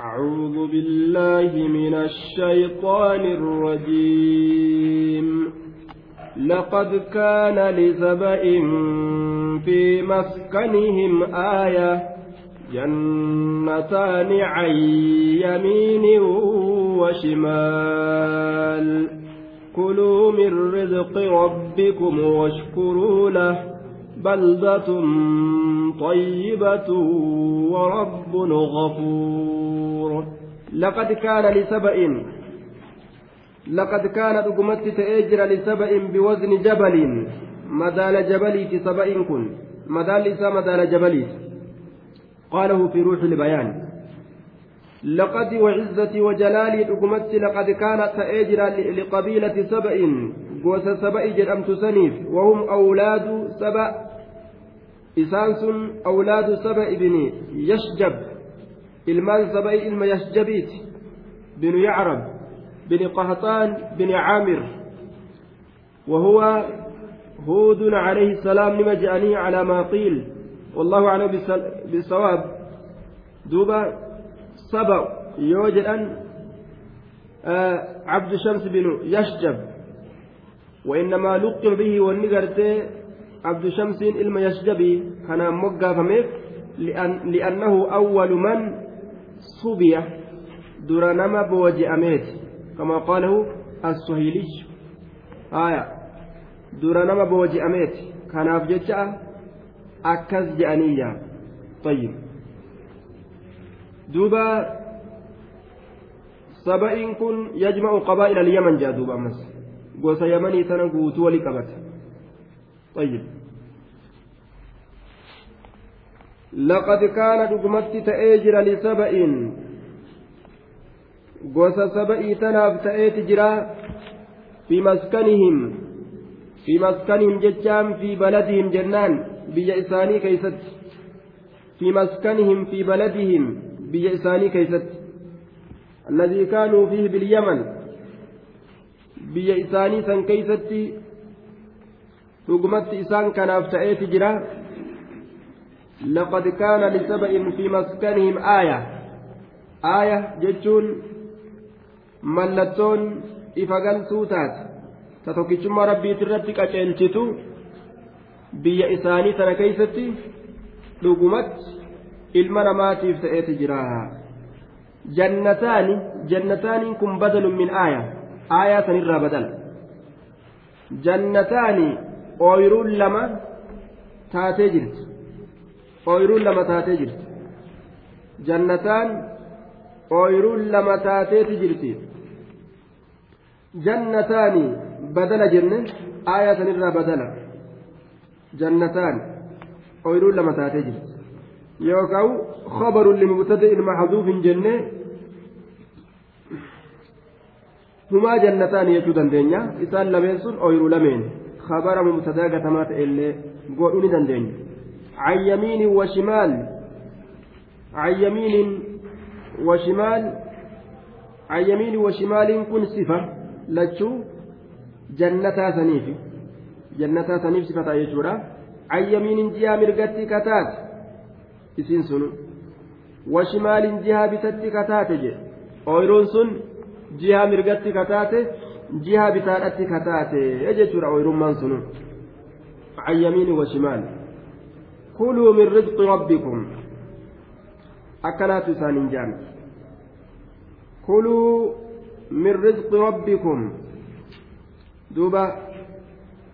أعوذ بالله من الشيطان الرجيم. لقد كان لسبإ في مسكنهم آية جنتان عن يمين وشمال. كلوا من رزق ربكم واشكروا له بلدة طيبة ورب غفور. لقد كان لسبأ لقد كان دقمت تأجر لسبأ بوزن جبل. مدال جبلي سبأ كن. مدال إسا مدال جبلي. قاله في روح البيان. لقد وعزتي وجلالي دقمت لقد كانت تأجر لقبيلة سبأ. قوس سبأ جرأمت سنيف وهم أولاد سبأ. Isaan sun awlaadu saba ibni yashjab ilmaan saba'i ilma yashjabiiti binu yacrab bini qahxaan bini caamir وهو هود عليه السلام لما جاءني على ما قيل. والله أعلم بالصواب دوبا سبع يوجد أن آه عبد شمس بن يشجب. وإنما لقب به والنقرت عبد شمس إلما يشجبي كان مقافميف لأنه أول من صبي درنما بوجئميت كما قاله السهيلي. آية. درنما بوجئميت كان أفجتها أكز جأنية. طيب. دوبا سبئين كن يجمع قبائل اليمن جاء دوبا مس gosa yamanii tana طيب. لقد كان دغمت تأجر لسبأ. غوث سبئ تناب تأجر في مسكنهم. في مسكنهم جتام في بلدهم جنان بيئساني كيست. في مسكنهم في بلدهم biyya isaanii keessatti. الذي كانوا فيه باليمن biyya isaanii san keessatti dhugumatti isaan kanaaf ta'eeti jira لقد كان لسبأ في مسكنهم آية آية jechuun mallattoon ifa galtuu taate tokkichumma Rabbii tarratti ka akeeltitu biyya isaanii tana keeysatti dhugumatti ilma namaatiif ta'eeti jira jannataani jannataaniin kun badalun min aaya aayaa sanirraa badala jannataani ooyiruun lama taatee jirti ooyiruun lama taatee jirti jannataan ooyiruun lama taateeti jirti jannataani badala jenne aayaa sanirraa badala jannataan ooyiruun lama taatee jirti yookaan khabarun limubtada'in maxduufin jenne humaa jannataan jechuu dandeenya isaan lameen sun ooyiruu lameen gatamaa ta'e illee godhuu ni dandeenya عن يمين وشمال عن يمين وشمال عن يمين وشمال كن صفة لتشو جنتا سنيف جنتا سنيف صفة يجورا عن يمين جهة مرقتي كتات إسين سنو وشمال جهة بتتي كتات جي. أويرون سن جهة مرقتي كتات. جهة بتاتي كتات يجورا أويرون من سنو عن يمين وشمال كلوا من رزق ربكم أكلات سان جان كلوا من رزق ربكم دوبا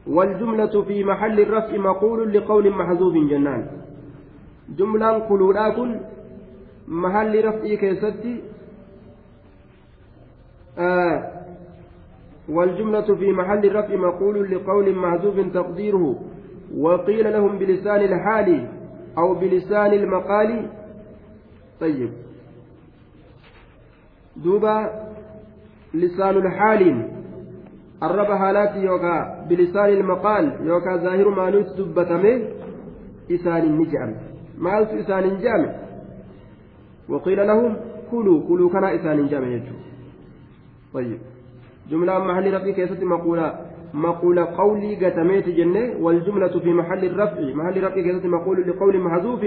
والجملة في محل الرفع مقول لقول محذوف جنان جملة كلوا لكن محل رفع كيستي آه والجملة في محل الرفع مقول لقول محذوف تقديره وقيل لهم بلسان الحال أو بلسان المقال. طيب. دوبا لسان الحال. الرب حالات يوكا بلسان المقال يوكا ظاهر ما نوت دبتمه إسان النجام. ما إسان الجامع وقيل لهم كلوا كلوا كان إسان الجامع طيب. جملة محل ربي كيست مقولة. مقول قولي قتميت جنة والجملة في محل الرفع. محل الرفع كذلك مقول لقول محذوف.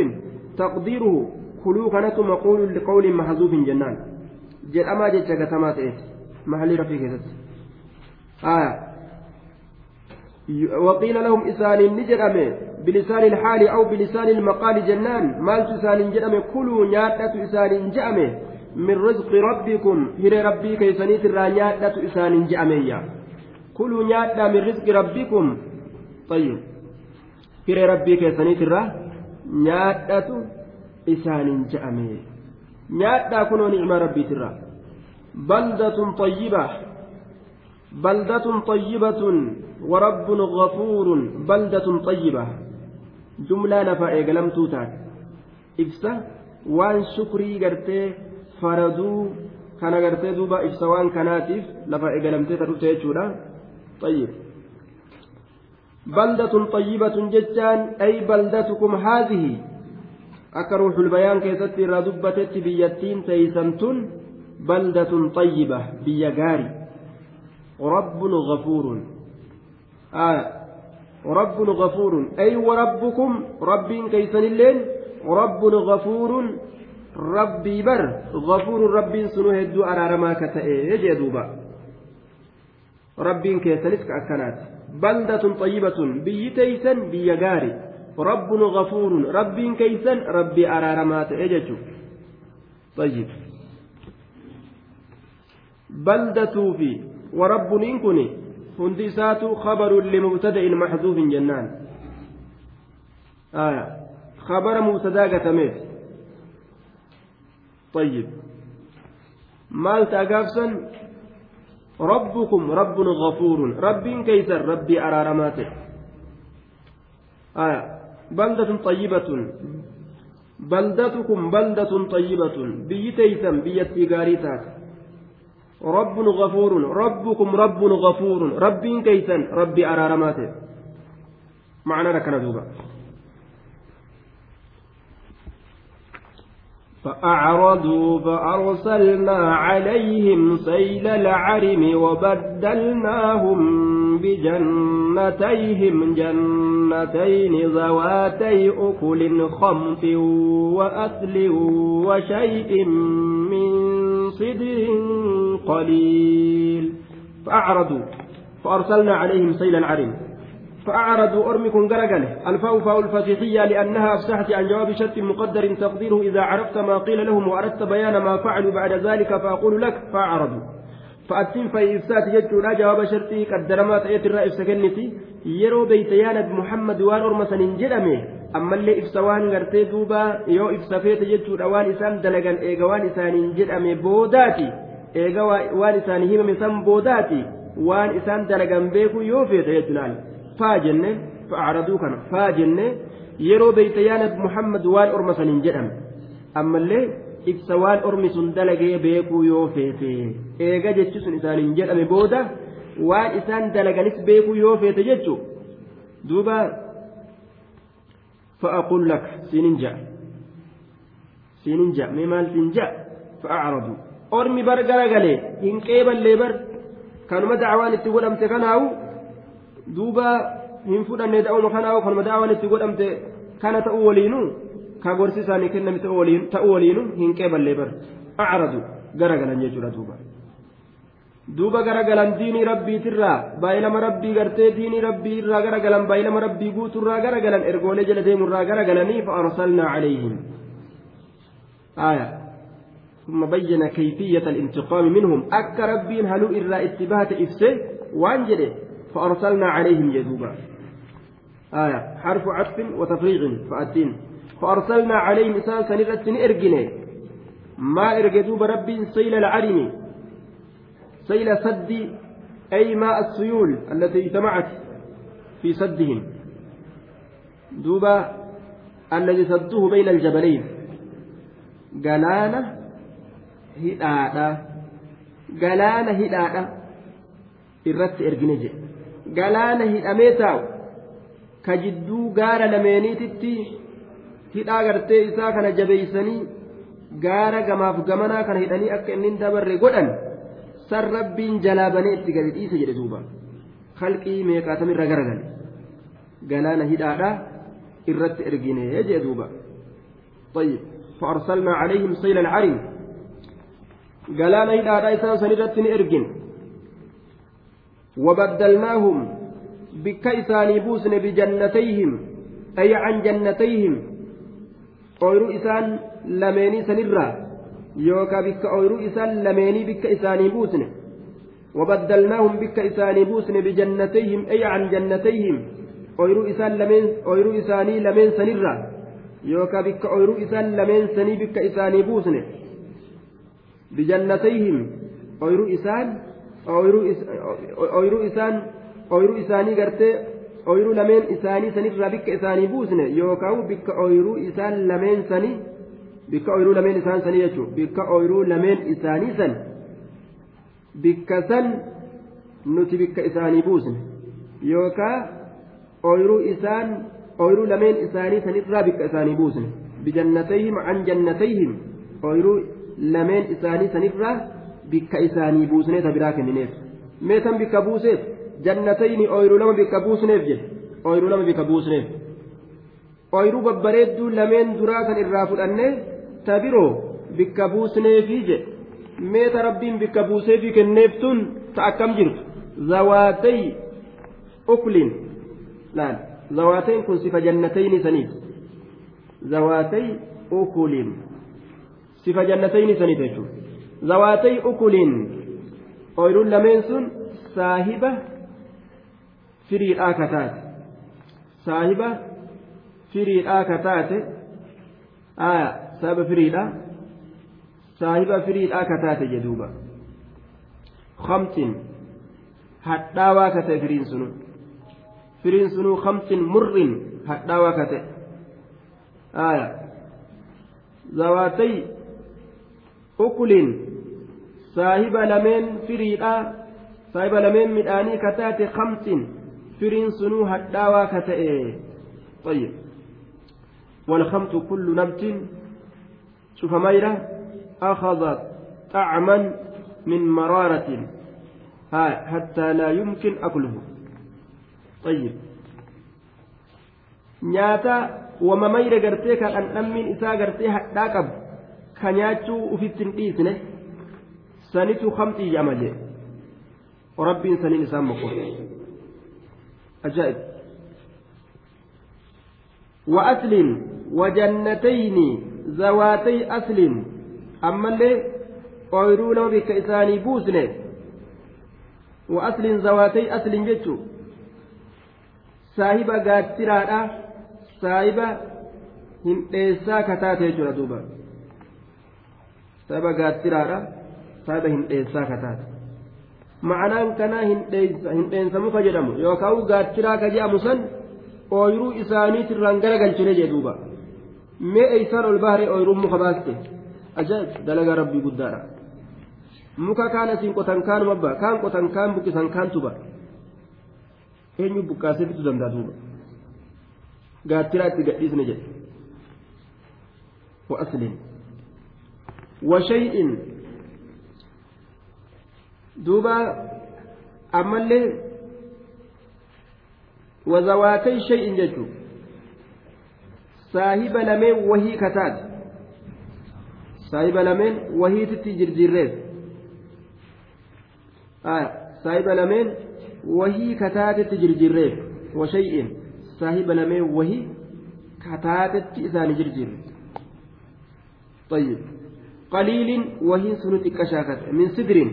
تقديره kuluu kanatu maquulu liqawliin mahzuufin jennaan jedhamaa jecha gatamaa ta'eeti mahallii rafii keessatti وقيل لهم إسان نجرم بلسان الحال أو بلسان المقال جنان. مالت إسان جرم كلوا نيادة إسان من رزق ربكم هر ربي كيسانيت الرانيادة إسان جأمية. كلوا نيادة من رزق ربكم. طيب. هر ربي كيسانيت الرانيادة إسان جأمي. نيادة كنوا نعم ربي ترى. بلدة طيبة. بلدة طيبة ورب غفور. بلدة طيبة. جملة نفع إقلم توتات إبسة وان شكري قرتي فردو كان قرتي دوبا إبسة وان كاناتيف لفع إقلمتي ترتي طيب بلدة طيبة ججان أي بلدتكم هذه أكروح البيان كيست ردبتت بيتين تيسنتن بلدة طيبة بيغاري رب غفور آه رب غفور أي وربكم رب كيسن اللين رب غفور Rabbi bira غفور Rabbi sanuu hedduu araarama ka ta'e jedhe duuba Rabbi keessanis ka akkanaati بلدة طيبة biyyi teeysan biyya gaarii رب غفور Rabbi keessan Rabbii araarama ta'e jechuu طيب. بلدة في ورب نكني hundi isaatu khabarun limubtada'in maxzuufin jennaan aya khabara mubtadaa gatameef طيب. مال تأقافسا ربكم رب غفور. رب كيسر ربي أرارماته آية. بلدة طيبة. بلدتكم بلدة طيبة. بيتيسا بيتي غاريتات رب غفور. ربكم رب غفور. ربين كيسا ربي أرارماته معنى لك دوبا فأعرضوا فأرسلنا عليهم سيل العرم وبدلناهم بجنتيهم جنتين ذواتي أكل خمط وأثل وشيء من صدر قليل. فأعرضوا فأرسلنا عليهم سيل العرم. فأعرضوا أرمكم قرقله. الفاء فاء الفاتحية لأنها أفسحت عن جواب شرط مقدر تقديره. إذا عرفت ما قيل لهم وأردت بيان ما فعلوا بعد ذلك فأقول لك فأعرضوا. فأتم في إفسات جدنا جواب شرطي. قدر ما تأتي الرئيس سكنتي. يرو بيتيانة محمد وان أرمسا waan gartee duuba yoo ibsa feete jechuudha waan isaan dalagan eega waan isaaniin jedhame boodaati eega waan isaanii himame san boodaati waan isaan dalagan beekuu yoo feete jechuudhaan faa jenne fa'aaraduu kana faa jenne yeroo beeyte yaanad muhammad waan orma saniin jedhame ammallee ibsa waan ormi sun dalagee beekuu yoo feete eega jechi sun isaaniin jedhame booda waan isaan dalaganis beekuu yoo feete jechu duuba fa'aqul lak siinin ja'a. Siinin ja'a. Mee maal siin ja'a? Fa'aaraduu ormi bar garagalee hin qeeballee bar. Kanuma dacwaan itti godhamte kanaawu. دوبا hin fudhanne da'uma kanaa kanuma daawwan itti godhamte kana ta'uu waliinu ka gorsi isaanii kenname ta'uu waliinu hin qeeballee bar acradu garagalan jechuudha duuba duuba garagalan diinii rabbiitirraa baay'ilama rabbii gartee diinii rabbii irraa garagalan baay'ilama rabbii guuturraa garagalan ergoolee jala deemurraa garagalanii fa'arsalnaa calayhim آية ثم بين كيفية الانتقام منهم أك ربين هلو إلا اتباهة إفسه وانجده فأرسلنا عليهم يذوبا. آية حرف عطف وتفريغ فأتين. فأرسلنا عليهم إسان سنرة إرجني. maa irge duuba Rabbi سيل العرم. سيل sadda أي ماء السيول التي اجتمعت في سدهم. duuba الذي سده بين الجبلين. galaana hidhaadha galaana hidhaadha irratti ergine galaana hidhamee taa'u ka jidduu gaara lameeniititti hidhaa gartee isaa kana jabeeysanii gaara gamaaf gamanaa kana hidhanii akka inni dabarre godhan san rabbiin jalaabanee itti gadi dhiise jedhe duuba kalqii meeqaatamirra garagale galaana hidhaadha irratti ergine jedhe duuba طيب فأرسلنا عليهم سيل العرم قلانا إلى إسان سنجت إرجن وبدلناهم bakka buusne بجنتيهم أي عن جنتيهم. ooyruu isaan lameenii sanirraa yookaa bakka ooyruu isaan lameenii bakka buusne. وبدلناهم bakka isaanii buusne بجنتيهم أي عن جنتيهم. ooyruu isaan lameen ooyruu isaanii lameen sanirraa yookaa bakka ooyruu isaan lameen sanii bakka buusne. بجنتيهم أويرو إسان ooyiruu isaan ooyiruu isaanii gartee ooyiruu lameen isaanii sanirraa bikka isaanii buusne yookaan bikka ooyiruu isaan lameen sanii bikka ooyiruu lameen isaan sanii jechuudha bikka ooyiruu lameen isaanii san bikka san nuti bikka isaanii buusne yookaan ooyiruu isaan ooyiruu lameen isaanii sanirraa bikka isaanii buusne bijannatayhim an jannatayhim ooyiruu lameen isaanii sanirraa. Bikka isaanii buusnee ta biraa kennineef mee tan bikka buuseef jannatayni ooyiruu lama bikka buusneef jedhe ooyiruu lama bikka buusneef ooyiruu babbareedduu lameen duraa kan irraa fudhannee ta biroo bikka buusneefii jedhe mee ta rabbiin bikka buuseefii kenneef tun ta akkam jirtu zawaatay uklin laal zawaateen kun sifa jannatayni saniif zawaatay ukulin sifa jannatayni saniif jechuudha zawaatay ukuliin ooyiruun lameen sun saahiba firiidhaa kataate saahiba firiidhaa kataate aya saahiba firiidhaa saahiba firiidhaa kataate jedhuuba kamtin hadhaawaa kate firiin sunu firiin sunuu kamtin murrin hadhaawaa kate aya zawaatay ukuliin saahiba lameen firiidha saahiba lameen midhaanii kataate kamsin firiin sunuu hadhaawaa ka ta'e طيب والخمط كل نبت شوف ميرة أخذت طعما من مرارة حتى لا يمكن أكله طيب wama mayra gartee kan dhandhammiin isaa gartee hadhaa qabu ka nyaachuu ufitti hin dhiisne sanitu kamxii jedhama jee rabbiin saniin isaan mokko ajaa'ib وأسل وجنتين ذواتي أسل أما اللي أويرون بك إساني بوسنه وأسل ذواتي أسل جتشو saahiba gaattiraadha saahiba hindheessaa kataate jechuudha duuba saahiba gaattiraadha saahiba hindheessaa kataate ma'anaan kanaa hindheensa muka jedhamu yookaan gaattiraa ka jedhamu san ooyiruu isaaniitirraan garagalchine jee duuba mee eeysaan ol baharee ooyiruun muka baaste ajaa'ib dalagaa rabbii guddaadha muka kaan asiin qotan kaanuma abbaa kaan qotan kaan buqqisan kaan tuba eenyu buqqaasee bituu danda'a duuba gaattiraa itti gadhiisne jedhe wa aslin wa shay'in duuba ammallee wazawaatay shay'in jechuun saahiba lameen wahii kataate saahiba lameen wahiititti jirjirreef saahiba lameen wahii kataatetti jirjirreef washay'in saahiba lameen wahii kataatetti isaanii jirjirre طيب qaliiliin wahiin sunu xiqqa shaakate min sidiriin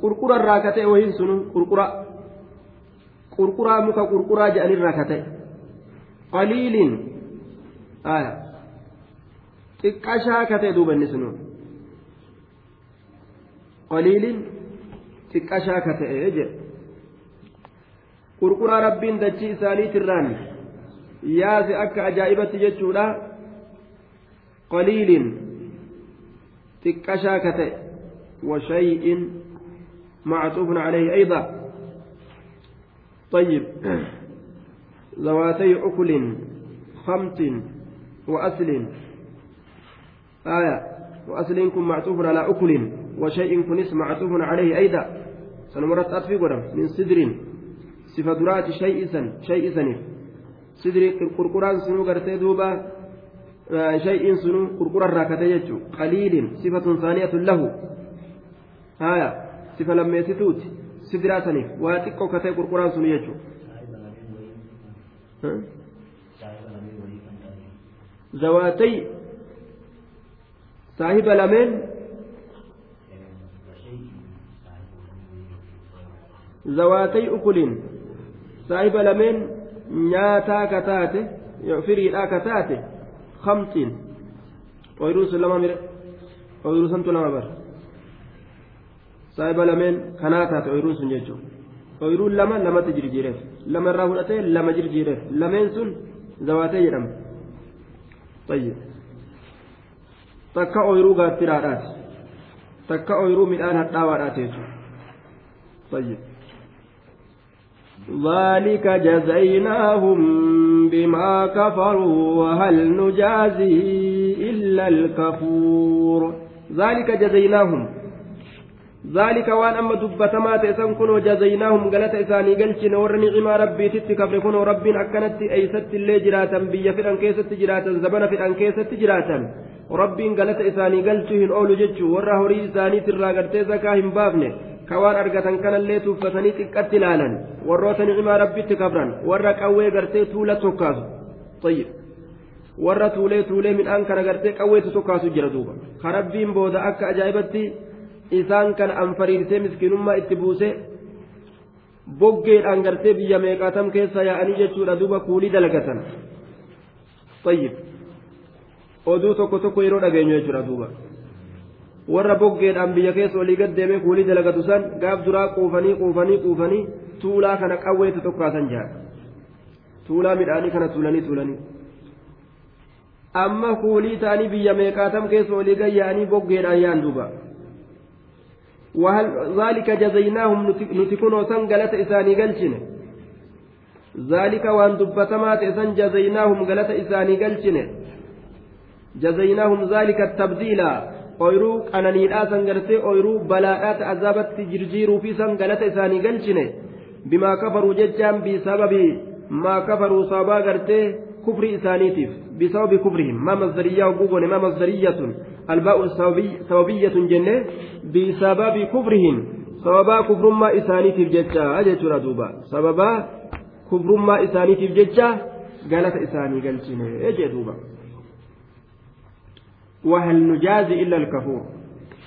qurqura irraa kate wahiin sunu qurqura qurquraa muka qurquraa jedhanirraa kate qaliiliin xiqqa shaakate duubanni sunu. Qaliiliin xiqqa shaakate jedhe qurquraa rabbiin dachii isaaniitirraan yaase akka ajaa'ibatti jechuudha. Qaliiliin ta'e washay'in معطوف عليه أيضا طيب ذواتي أكل خمط وأسل آية وأسل كن معطوف على أكل وشيء كن اسم معطوف عليه أيضا سنمرت أطفي قدم من سدر صفة درات شيء سن شيء سنف سدر القرقران سنو قرتي kate jechuun qaliilin sifatun saaniyatun lahu haya sifa lammeessituuti sidiraa saniif waa xiqqoo katee qurquraan sunu jechuun. zawaatay saahiba lameen zawaatay ukulin saahiba lameen nyaataa ka taate firiidhaa ka ooyiruu sun lama mire ooyiruu santu lama bara saahiba lameen kanaa taate ooyiruun sun jechuun ooyiruun lama lamatti jirjiireef lama irraa fudhatee lama jirjiireef lameen sun zawaatee jedhama tayyib takka ooyiruu gaattiraadhaati takka ooyiruu midhaan hadhaawaadhaati jechuudha ذلك جزيناهم بما كفروا وهل نجازي إلا الكفور. ذلك جزيناهم. ذلك وان أما دبتما تأسان كنوا جزيناهم. قالت إساني قلتنا ورني عما ربي تتكب كنوا ربي أكنت أيست اللي جراتا بيا في الأنكيسة جراتا. زبنا في الأنكيسة جراتا. ربي قالت إساني قلتهن جتشو. ورا هوري إساني ترى قرتي زكاهم بافنه. Argatan kanallee tuffatanii xiqqatti ilaalan warroota ni'imaa rabbitti kabran warra qawwee gartee tuula tokkaasu tayyib warra tuulee tuulee midhaan kana gartee qawweetu tokkaasu jira duuba ka rabbiin booda akka ajaa'ibatti isaan kana anfariirsee miskiinummaa itti buuse boggeedhaan gartee biyya meeqaatam keessa yaa'anii jechuudha duuba kuulii dalagatan tayyib oduu tokko tokko yeroo dhageenyu jechuudha duuba. Warra boggeedhaan biyya keessa olii gad deemee kuulii dalagatu san gaaf duraa quufanii quufanii quufanii tuulaa kana qawweetu tokkaasan jaha tuulaa midhaanii kana tuulanii tuulanii amma kuulii ta'anii biyya meeqaatam keessa olii gad yaa'anii boggeedhaan yaan duuba ذلك جزيناهم نتكون سنجلة إساني قلشن ذلك وان دبتما تسن جزيناهم قلة إساني قلشن جزيناهم ذلك التبديل ooyiruu qananiidhaa san gartee ooyiruu balaadhaa azaabatti jirjiiruu fi san galata isaanii galchine bimaa kafaruu jechaan bisababi maa kafaruu sababaa gartee kufri isaaniitiif bisababi kufrihim maa masdariyyaa hogguu goone maa masdariyyatun albaa'u sababiyyatun jenne bisababi kufrihim sababaa kufrummaa isaaniitiif jecha jechuudha duuba sababaa kufrummaa isaaniitiif jecha galata isaanii galchine jee duuba. وهل نجازي إلا الكفور؟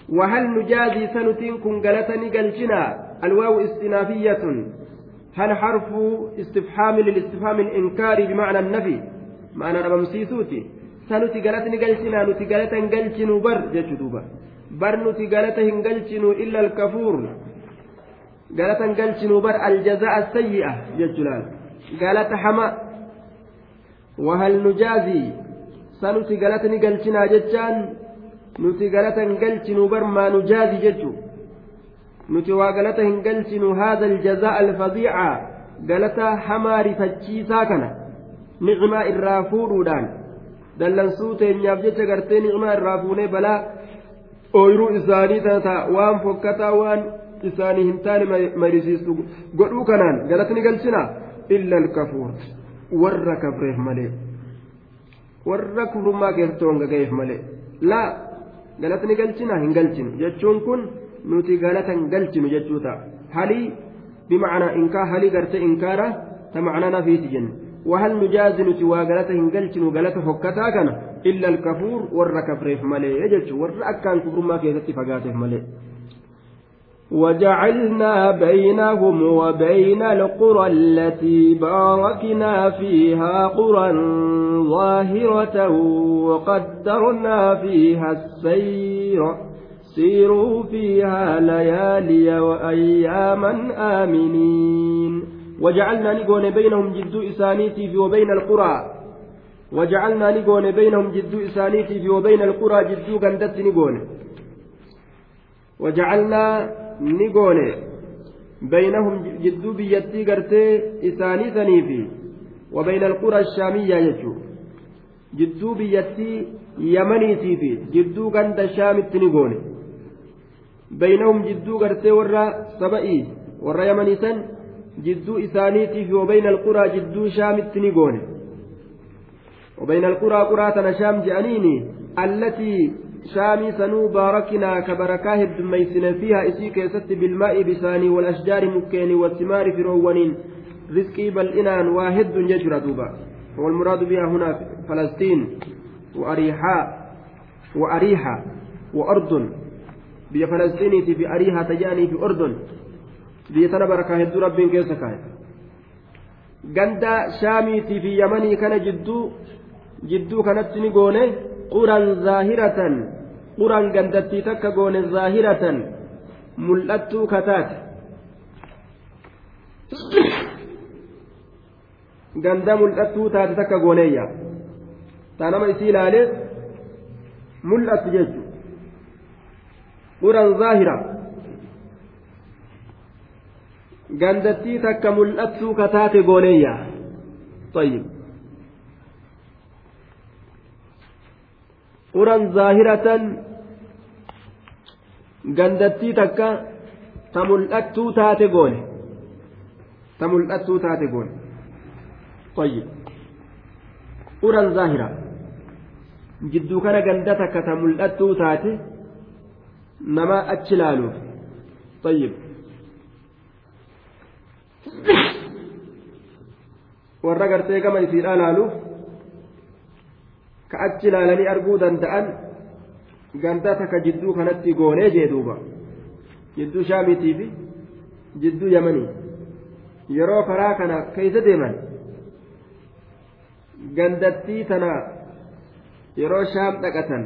وهل نجازي سنتين كن قلتني قلجنا الواو استنافية. هل حرف استفهام للاستفهام الإنكار بمعنى النفي؟ معنى رمسيسوتي سنتي قلتني قلجنا نتي قلتن قلجن بر جدوبا بر نتي قلتهن قلجن إلا الكفور. قلتن قلجن بر الجزاء السيئة جدلال قالت حما. وهل نجازي sanuti galata ni galchinaa jechaan nuti galata hin galchinu barmaa nu jaazi jechu nuti waa galata hin galchinu haadha aljazaa alfadiica galata hamaa rifachiisaa kana nicmaa irraa fuudhuudhaan dallansuu teenyaaf jecha gartee nicmaa irraa fuunee balaa ooyiruu isaanii tata waan fokkataa waan isaanii hin taane marisiistu godhuu kanaan galatni galchina illa alkafuur warra kafreef malee warra kufrummaa keessatti honga ga'eef malee laa galatni galchina hin galchinu jechuun kun nuti galata hin galchinu jechuu ta'a halii bimacnaa inkaa halii gartee inkaara ta macnaa nafiiti jenne وهل نجازي نتي وغلته هنجلتن وغلته فكتا كان إلا الكفور ور كفريف ملي يجج ور أكان كفر ما كيست فقاته ملي وجعلنا بينهم وبين القرى التي باركنا فيها قرى ظاهرة وقدرنا فيها السير. سيروا فيها ليالي وأياما آمنين. وجعلنا نقول بينهم جد إسانيتي وبين القرى. وجعلنا نقول بينهم جد إسانيتي وبين القرى جد قندت نقول. وجعلنا baynahum jidduu biyyattii gartee isaanii sanii fi وبين القرى الشامية يجو جدو بيتي يمنيتي في جدو كانت الشام التنقون بينهم جدو قرتي ورا سبئي ورا يمنيسا جدو إسانيتي في وبين القرى جدو شام التنقون وبين القرى قرى شام جانيني التي شامي سنو باركنا كبركاه الدميسن فيها إسي كيست بالماء بساني والأشجار مكين والثمار فرونين رزقي بل إنان واحد يجرى دوبا والمراد بها هنا فلسطين وأريحاء وأريحة وأردن بيا فلسطينيتي في أريحة تجاني في أردن biyya tana barakaa hedduu rabbiin keessa kaa'e ganda shaamiitii fi yamanii kana jidduu jidduu kanatti ni goone quran zaahiratan quran gandattii takka goone zaahiratan mul'attuu kataate ganda mul'attuu taate takka gooneeyya taa nama isii ilaalee mul'attu jechuudha quran zaahira gandattii takka mul'attuu kataate gooneeyya طيب quran zaahiratan gandattii takka ta mul'attuu taate goone ta mul'attuu taate goone uraan zaahira. Jidduu kana ganda takka ta mul'attuu taate namaa achi laaluuf tayyib. Warra gartee gama isiidhaa laaluuf ka achi laalanii arguu danda'an ganda takka jidduu kanatti goonee jee duuba. Jidduu shaamiitii fi jidduu yeroo karaa kana keessa deeman. Gandattii tana yeroo shaam dhaqatan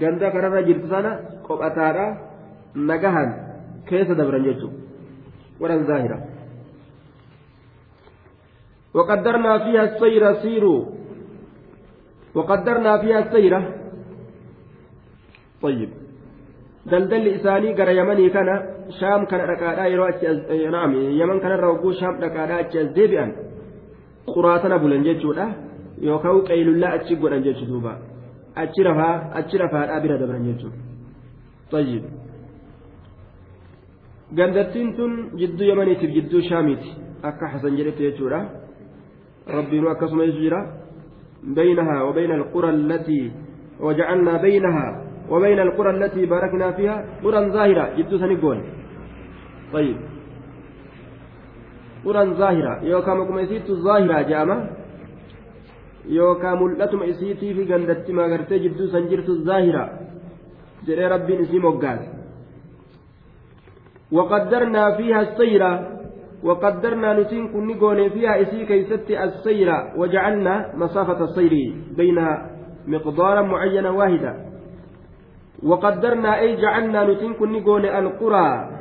ganda kanarra jirtu sana qophataadha nagahan keessa dabran jechuudha wadhan zaahira. وقدرنا فيها السير سيروا وقدرنا فيها السيرة طيب دلدل إساني قرى يمني كان شام كان ركادا يرو نعم يمن كان روغو شام ركادا أتشاز ديبئا بلن جيتشودا يوكاو قيل الله أتشي قرن جيتشو دوبا أتشي رفا أتشي رفا الأبرة دبرن جيتشو طيب gandattiin tun jidduu yamaniitiif jidduu shaamiiti. Akka hasan jedhetti jechuudha. ربي أكسم يجرى بينها وبين القرى التي وجعلنا بينها وبين القرى التي باركنا فيها قرى ظاهرة جدو سنقول طيب قرى ظاهرة يوكا مكما يسيت الظاهرة جامع يوكا ملتم إسيتي في قندت ما قرتي جدو سنجرت الظاهرة jedhe Rabbi نسيم وقال وقدرنا فيها السيرة وقدرنا nutiin kan goone فيها isii keessatti السير وجعلنا مسافة السير بينها مقدارا معينا واحدا وقدرنا أي جعلنا nutiin kan goone القرى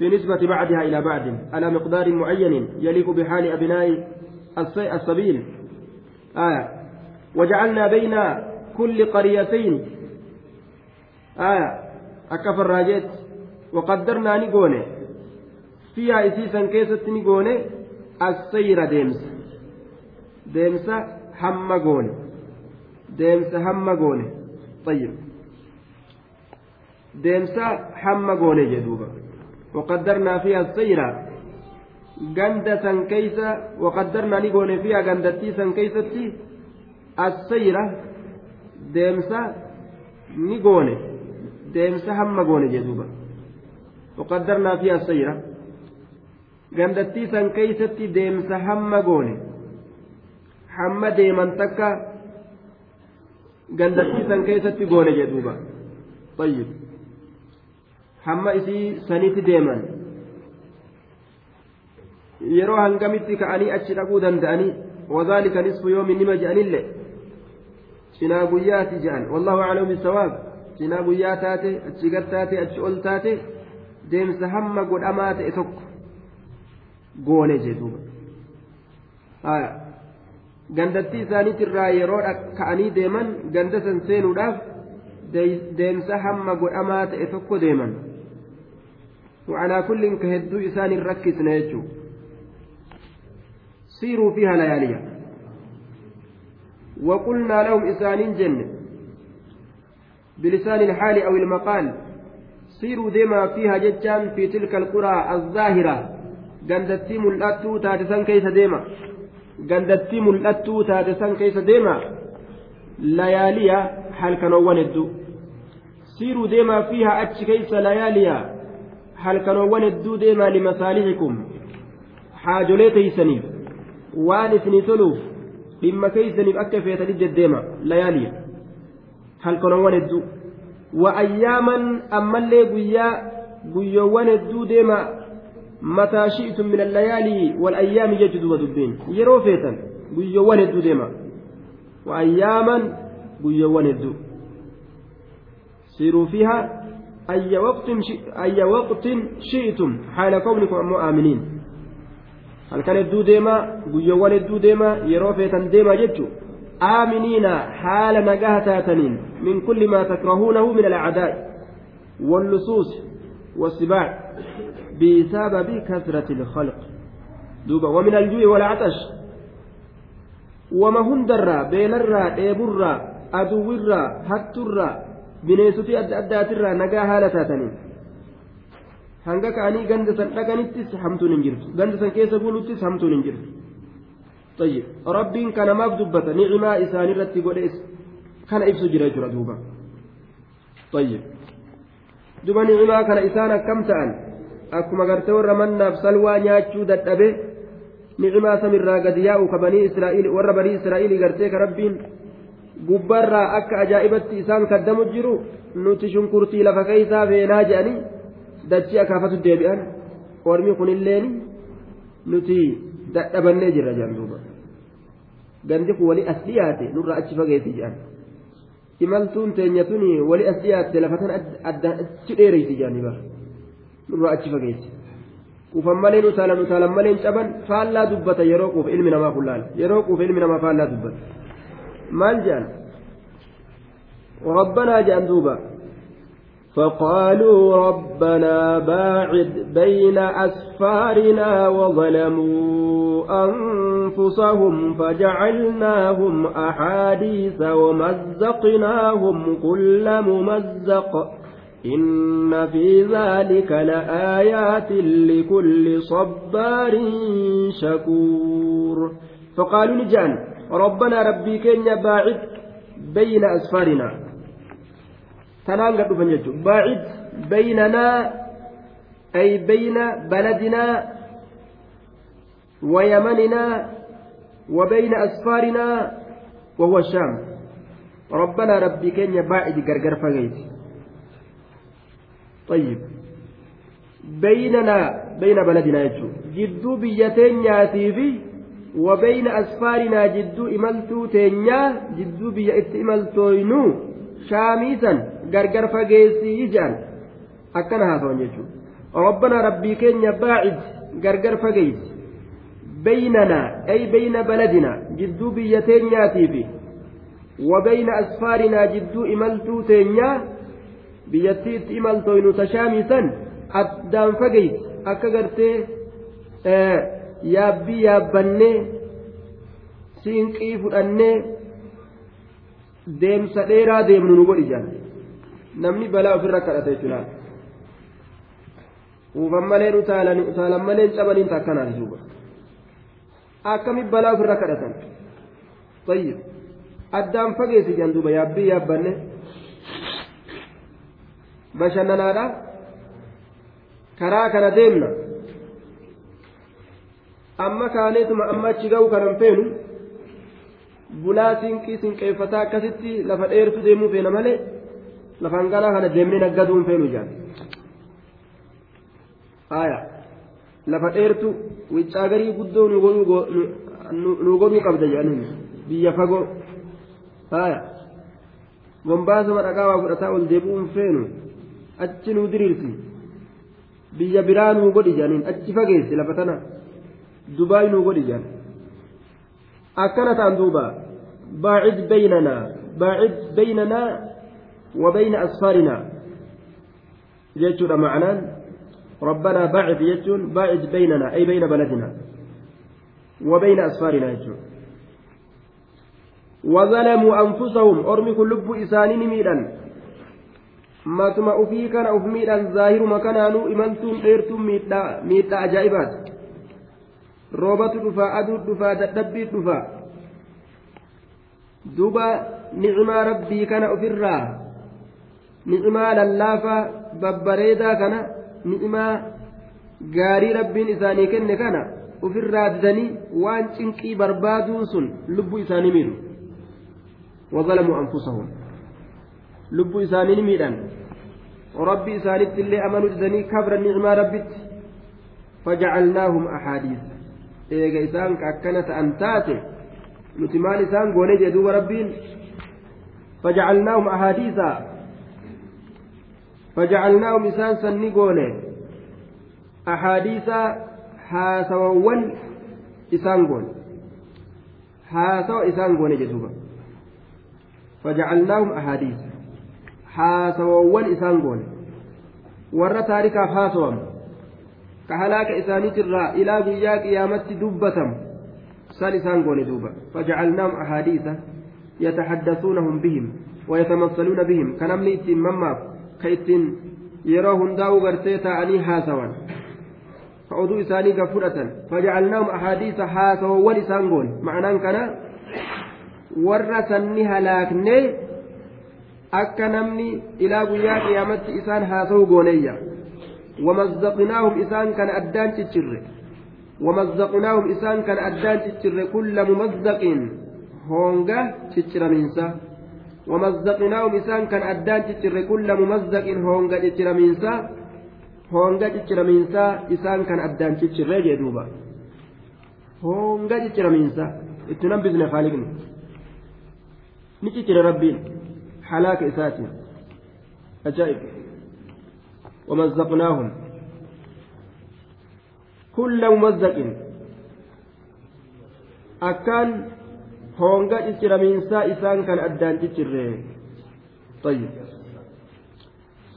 في نسبة بعدها إلى بعد على مقدار معين يليق بحال أبناء السبيل آية وجعلنا بين كل قريتين آية أكفر راجت وقدرنا fiihaa isiisan keessatti ni goone assayra deemsa deemsa hamma goone deemsa hamma goone طيب deemsa hamma goone jedhuuba وقدرنا فيها السيرة fiiha gandattii san keeysatti assayra deemsa ni goone deemsa hamma goone jedhuuba waqaddarnaa fiiha assayra gandattii san keeysatti deemsa hamma goone hamma deeman takka gandattii san keessatti goone jedhuuba طيب hamma isii sanitti deeman yeroo hangamitti ka'anii achi dhaquu danda'anii وذلك نصف يوم نما جانille cinaa guyyaati je'an wallahu aclamu bisawaab cinaa guyyaa taate achi gad taate achi ol taate deemsa hamma godhamaa ta'e tokko goone jedhuuba gandattii isaaniitirraa yeroo ka'anii deeman ganda san seenuudhaaf deemsa hamma godhamaa ta'e tokko deeman وعلى كل كهدو إسان ركز نيجو سيروا فيها لياليا وقلنا لهم إسان جن بلسان الحال أو المقال سيروا ديما فيها ججان في تلك القرى الظاهرة mul'attuu taate san keeysa deema gandattii mul'attuu taate san keessa deema layaaliya halkanoowwan hedduu siiruu deemaa fiihaa achi keessa layaaliya halkanoowwan hedduu deemaa limasaalihikum haajolee teeysaniif waan isinii toluuf dhimma keeysaniif akka feetanii deddeema layaaliya halkanoowwan hedduu wa ayyaaman ammallee guyyaa guyyoowwan hedduu deema mataa shi'tum min allayaalii walayyaami jechu duba dubbiin yeroo feetan guyyoowwan hedduu deema wa ayyaaman guyyoowwan hedduu siiruu fiihaa waqtin shi'tum haala kownikum ammoo aaminiin halkan hedduu deema guyyoowwan hedduu deema yeroo feetan deema jechu aaminiina haala nagaha taataniin min kulli maa takrahuunahu min alacdaa'i واللصوص والسباع بسبب كثرة الخلق دوبا ومن الجوع والعطش وما هندرا بينرا ديبرا أدورا هترا bineensoti adda addaatirraa nagaa haala taataniin hanga ka'anii ganda san dhaqanittis hamtuun hin jirtu ganda san keessa buluttis hamtuun hin jirtu طيب ربين كان ما بدبت نعمة إسان رتي قد كان إبسو جرى جرى دوبا طيب دوبا نعمة كان إسان كم تأن salwaa nyaachuu dadhabe ni'imaa samirraa gadi yaa'u ka banii israa'iil warra banii israa'iilii gartee ka rabbiin gubbarraa akka ajaa'ibatti isaan kaddamu jiru nuti shunkurtii lafa keeysaa feenaa je'anii dachii akaafatu deebi'an. Ormi kunilleen nuti dadhabannee jirra jedhan duuba. Gandi kun wali as dhiyaate nurraa achi fageessi jedhan imaltuun teenya tuni wali as dhiyaatte lafa tan addaan achi dheereysi jedhanii bara. Nurraa achi fageessi quufan malee utaalan utaalan malee hin caban. Faallaa dubbata yeroo quufa ilmi namaa kun laala. Yeroo quufa ilmi namaa faallaa dubbata. Maal jedhan ربنا جان دوبا. فقالوا ربنا باعد بين أسفارنا وظلموا أنفسهم فجعلناهم أحاديث ومزقناهم كل ممزق. إن في ذلك لآيات لكل صبار شكور. فقالوا نجان ربنا ربي كن باعد بين أسفارنا. Tanaan gad dhufan jechuudha baacid baynanaa ay bayna bayna asfaarinaa wa huwa shaam rabbanaa rabbii keenya baacidi gargar fageyti طيب بيننا بين بلدنا يجو جدو بيتين في وبين أسفارنا جدو إملتو تينيا جدو بيت إملتوينو shaamii san gargar fageessii jedhan akkana haasawan jechuudha rabbanaa rabbii keenya baacid gargar fageessi baynanaa ay bayna baladinaa jidduu biyya teenyaatii fi wabayna asfaarinaa jidduu imaltuu teenyaa biyyattii itti imaltoynu tashaamii san addaan fageessi akka gartee eh, yaabbii yaabbannee siinqii fudhannee. Deemsa dheeraa deemnu nu godhi jedhan namni balaa ofirra kadhata jechuudha uufan malee utaalan malee cabaniin takkanaati duuba akkami balaa ofirra kadhatan tayyib addaan fageessi jedhan duuba yaabbii yaabbanne bashannanaadha karaa kana deemna amma kaaneetuma amma achi ga'u kanan feenu bulaa sinqii sinqeeffataa akkasitti lafa dheertu deemuu feena malee lafaan ganaa kana deemnee naggaduun feenu jaan haya lafa dheertu wiccaa garii guddoo nu godhuu qabda jedhaniin biyya fagoo haya gombaasuma dhaqaa waa fudhataa ol deebi'uun feenu achi nuu diriirsi biyya biraa nuu godhi jedhaniin achi fageessi lafa tana dubaay nuu godhi jedhan akkana ta'an duuba baacid baynanaa baacid baynanaa وبين أسفارنا. جيتشون معنان ربنا باعد جيتشون باعد بيننا. أي بين بلدنا. وبين أسفارنا جيتشون وظلموا أنفسهم. أرمي كل لب إسانين ميلا ما تما أفي كان أف ميلا ظاهر ما كانوا إمنتم إرتم ميتا ميتا أجائبات. roobatu dhufaa aduu dhufaa dadhabbii dhufaa duuba nicimaa rabbii kana ofirraa nicimaa lallaafaa babbareedaa kana nicimaa gaarii rabbiin isaanii kenne kana ofirraa didanii waan cinqii barbaaduun sun lubbuu isaanii miidhu وظلموا أنفسهم لبوا إسانين ميدان وربي إسانت اللي أمنوا إذني كبر النعمة ربت فجعلناهم أحاديث إيجا إسان كأكنة أنتاتي نتمال إسان قولي جدوب ربين فجعلناهم أحاديثا فجعلناهم إسان سني قولي أحاديث هاسوون إسان قول هاسو إسان قولي جدوبا فجعلناهم أحاديث حاسوون إسان قول ورى تاركا حاسوام كهلاك إسانيت الراء إلى قيا قيامة دبتم. سال إسان قول دوبا. فجعلناهم أحاديث يتحدثونهم بهم ويتمثلون بهم. كنمني إتين مما كإتين يروهن داو غرتيتا أني حاسوان. فعضو إساني كفرة فجعلناهم أحاديث حاسوون إسان قول. معناه كان sanni halaakne akka namni ilaa guyyaa qiyaamatti isaan haasa'u gooneeyya wamazzaqnaahum isaan kana addaan ciccirre wamazzaqnaahum isaan kana addaan ciccirre kulla mumazzaqin hoonga cicciramiinsa wamazzaqnaahum isaan kana addaan ciccirre kulla mumazzaqin hoonga cicciramiinsa hoonga cicciramiinsa isaan kana addaan ciccirre jee duuba hoonga cicciramiinsa itti nambisne haaliqni ni ciccire rabbiin halaaka isaatiin ajaa'ib ومزقناهم كل ممزق أكان هونغا تشير من سا إسان كان أدان تشير طيب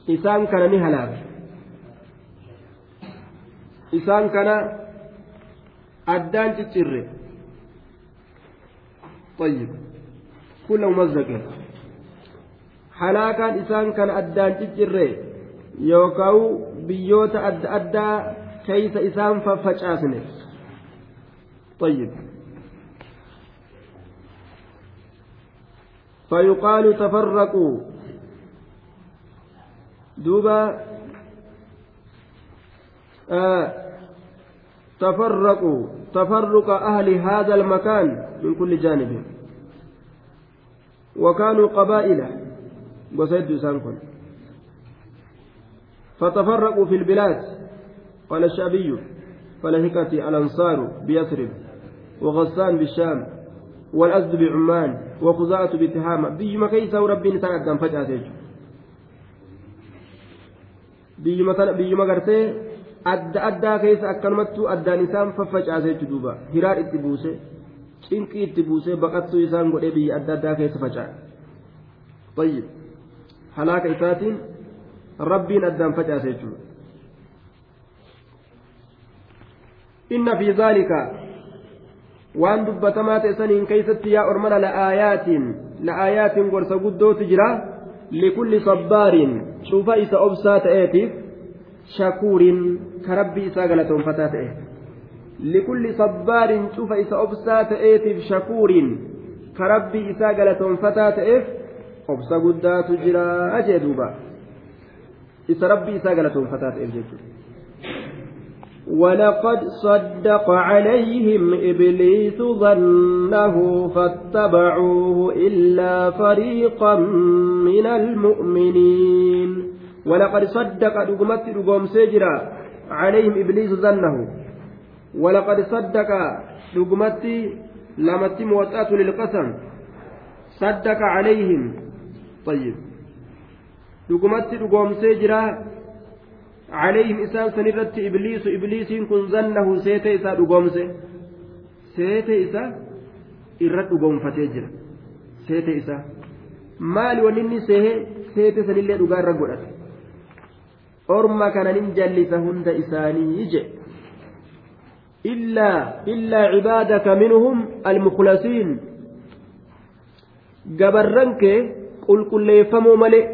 إسان كان نهلاك إسان كان أدان تشير طيب كل ممزق halaakaan isaan kan addaan ciccirre yookaan biyyoota adda addaa keeysa isaan faffacaasne طيب فيقال تفرقوا دوبا آه تفرقوا تفرق أهل هذا المكان من كل جانب وكانوا قبائل وسيد إسان فتفرقوا في البلاد قال الشعبي فلهكت الأنصار بيثرب وغسان بالشام والأسد بعمان وخزاعة بتهامة بيما كيسا وربي نسان أدام فجأة بيما بيما قرتي addaa keessa akkanumattuu addaan isaan faffacaasee duuba hiraar itti buuse cinqii itti buusee baqattuu isaan godhee biyya adda addaa keessa faca'e طيب halaaka isaatiin rabbiin addaan facaase jechuudha inna fi zaalika waan dubbatamaa ta'e saniin keeysatti yaa ormana la'aayaatiin la'aayaatiin gorsa guddootu jira likulli sabbaarin cufa isa obsaa ta'eetiif shakuuriin ka rabbii isaa galatoonfataa ta'e likulli sabbaarin cufa isa obsaa ta'eetiif shakuuriin ka rabbii isaa galatoonfataa ta'eef obsa guddaatu jira jee duuba isa rabbii isaa galatoonfataa ta'eef jechuudha ولقد صدق عليهم إبليس ظنه فاتبعوه إلا فريقا من المؤمنين. ولقد صدق دقمت دقوم سجرا عليهم إبليس ظنه. ولقد صدق دقمت لمت موطأة للقسم. صدق عليهم. طيب. دقمت دقوم سجرا عليهم إسان سنرت إبليس إبليس كن ظنه سيت إسا دقومس سيت إسا إرد دقوم فتجر سيت إسا maali waninni sehe seete sanillee dhugaa irra godhate orma kana nin jallisa hunda isaanii je illaa illaa cibaadaka minhum almukhlasiin gabarran kee qulqulleeffamoo malee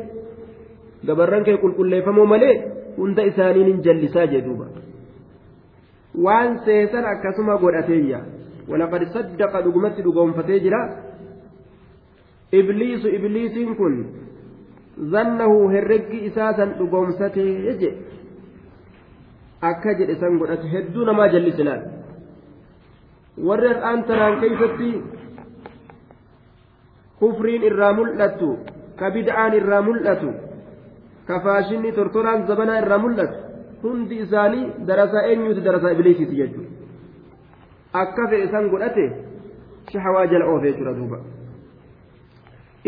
gabarran kee qulqulleeffamoo malee hunda isaanii nin jallisaa jee duuba waan seesan akkasuma godhateeyya walaqad saddaqa dhugumatti dhugoonfatee jira ibliisu ibliisiin kun zannahu herreggi isaa san dhugoomsatee jedhe akka jedhe san godhate hedduu namaa jallisi laal warri har'aan tanaan keeysatti kufriin irraa mul'attu ka bid'aan irraa mul'atu darasaa eenyuuti darasaa ibliisiiti jechuudha akka fedhe san godhate shahawaa jala oofee jira duuba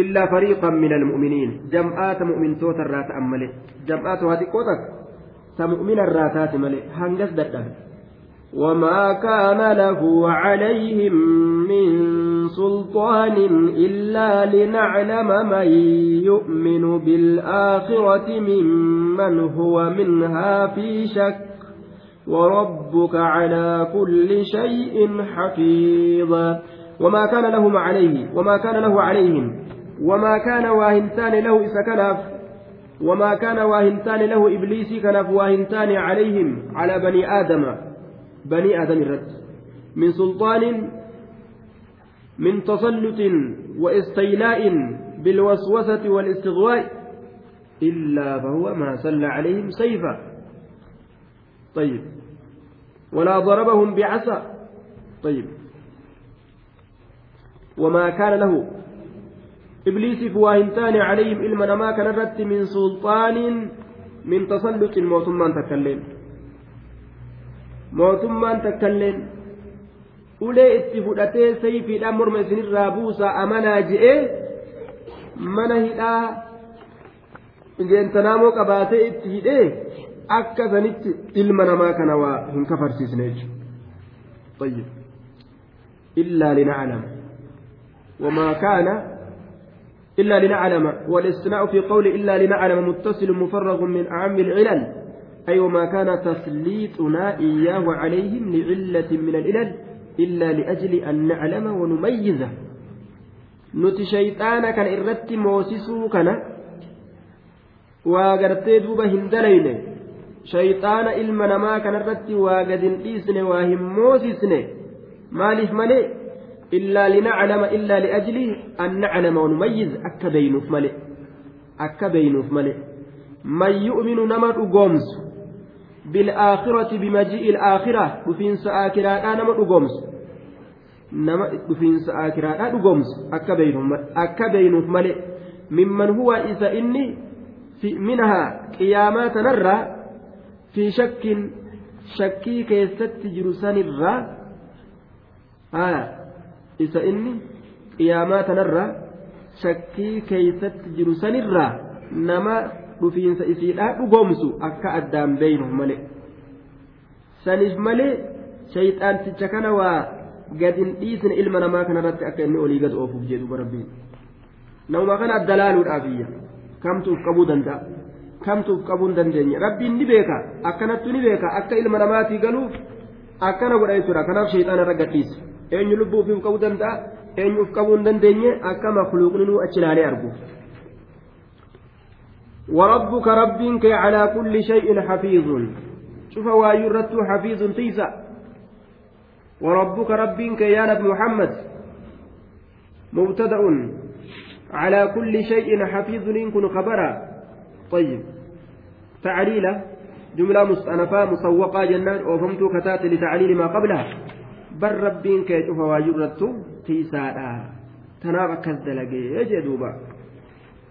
illaa fariiqan min almu'miniin jam'aata mu'mintoota irraa ta'an malee jam'aata waa xiqqoo takka ta mu'mina irraa taate malee hangas dadhabe وما كان له عليهم من سلطان إلا لنعلم من يؤمن بالآخرة ممن هو منها في شك وربك على كل شيء حفيظ وما كان لهم عليه وما كان له عليهم وما كان واهنتان له إذا كنف وما كان واهنتان له إبليس كنف واهنتان عليهم على بني آدم بني آدم الرد من سلطان من تسلط واستيلاء بالوسوسة والاستغواء إلا فهو ما سل عليهم سيفا. طيب. ولا ضربهم بعصا طيب. وما كان له. إبليس فواهنتان عليهم إلما ما كان رت من سلطان من تسلط موتمان تكلم. mootummaan takkailleen ulee itti fudhatee sayfiidhaan morma isinirraa buusaa amanaa je'ee mana hidhaa jeentanaamoo qabaatee itti hidhee akka sanitti ilma namaa kana waa hin kafarsiisne jechuudha illaa linaclama wamaa kaana إلا لنعلم والاستثناء في قول إلا لنعلم متصل مفرغ من أعم العلل أي وما كان تسليطنا إياه عليهم لعلة من العلل إلا لأجل أن نعلم ونميزه kana waa gartee duuba hin dalayne shayxaana ilma namaa kana irratti waa gad hin dhiisne waa hin moosisne maaliif malee illaa linaclama illaa liajli an naclama wanumayyiz akka beynuuf male akka beynuuf male man yu'minu nama dhugoomsu bilaakhirati bimajii'i ilaakhira dhufiinsa aakiraadhaa nama dhugoomsu nama dhufiinsa aakiraadhaa dhugoomsu akka beynuuf male mimman huwa isa inni minahaa qiyaamaa tanarraa fi shakkin shakkii keessatti jiru sanirraa isa inni qiyaamaa tanarraa shakkii keeysatti jiru sanirraa nama dhufiinsa isiidhaa dhugoomsu akka addaan beeynuuf malee. Saniif malee shayxaanticha kana waa gadin dhiisne ilma namaa kanarratti akka inni olii gad oofuuf jedhuba rabbiin namuma kana adda laaluudhaafiyya kamtuuf qabuu danda'a? Kamtuuf qabuu hin dandeenye? Rabbiin ni beeka akkanattu ni beeka akka ilma namaatii galuuf akkana godha jechuudha. Kanaaf shayxaana irra gadhiisa eenyu lubbuu qabuu danda'a? Eenyuuf qabuu hin dandeenye? Akka makluuqninuu achi ilaalee arguuf وربك ربك على كل شيء حفيظ. شوف وايرت حفيظ تيسا. وربك ربك يا نبي محمد. مبتدأ على كل شيء حفيظ إن كن خبرا. طيب. تعليله جملة مستأنفة مسوقة جنان. وفهمت كتات لتعليل ما قبلها. بل ربك يشوف وايرت تيسا تناغ كالدلقي يجدوبا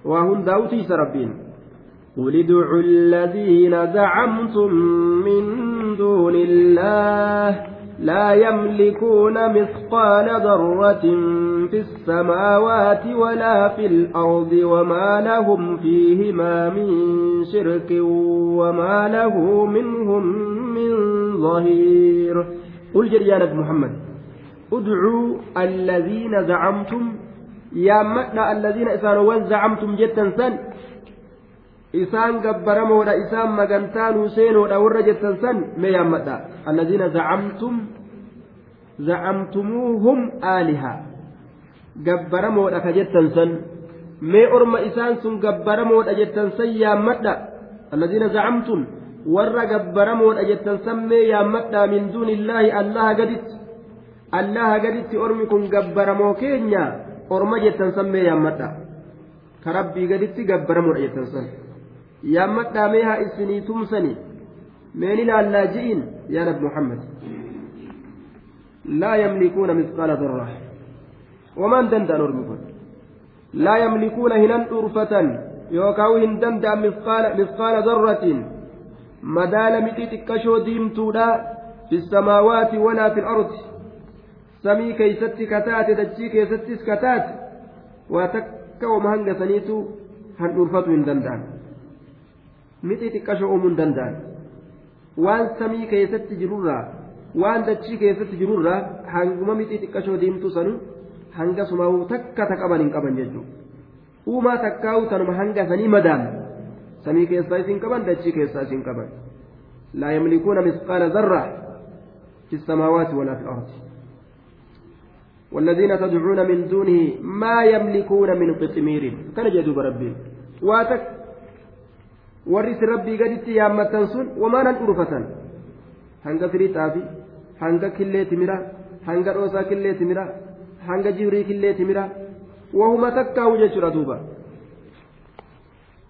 وهن داو تيس ربين. قل ادعوا الذين زعمتم من دون الله لا يملكون مثقال ذرة في السماوات ولا في الأرض وما لهم فيهما من شرك وما له منهم من ظهير قل جريانة محمد ادعوا الذين زعمتم يا مدى الذين إسانوا زعمتم جدا سن isaan gabbaramoodha isaan magantaanuu seenoodha warra jettan san mee yaammadha alladiina zacamtum zacamtumuuhum aaliha gabbaramoodha ka jettan san mee orma isaan sun gabbaramoodha jettan san yaammadha alladiina zacamtum warra gabbaramoodha jettan sammee yaammadhaa min duunillaahi allaha gaditti allaha gaditti ormi kun gabbaramoo keenya orma jettan sammee yaammadha ka rabbii gaditti gabbaramoodha jettan san yaammadhaa mee haa isinii tumsani meen ilaallaa ji'in yaa nabi muhammad laa yamlikuuna misqaala darra wamaan danda'an ormi kun laa yamlikuuna hinan dhuurfatan yookaan hin danda'an misqaala darratiin madaala mixii xiqqashoo diimtuudha fi samaawaati walaa fi ardi samii keeysatti kataate dachii keessattis kataate waa takka oma hanga saniitu han dhuurfatu hin danda'an mixii xiqqashoo uumuu hin danda'an waan samii keessatti jirurraa waan dachii keessatti jirurraa hanguma mixii xiqqashoo diimtuu sanu hanga sumaa'uu takka ta qaban hin qaban jechuudha uumaa takkaa'u tanuma hanga sanii madaan samii keessaa isin qaban dachii keessaa isin qaban laa yamlikuuna misqaala zarra fi samaawaati walaa fi ardi والذين تدعون من دونه ما يملكون من قطمير كان جدوب ربي واتك warri si rabbii gaditti yaammatan sun wamaan han dhurfatan? Hanga firii xaafii hanga killee timira hanga dhoosaa killee timira hanga jibrii killee timira wahuma takkaawu jechuudha duuba.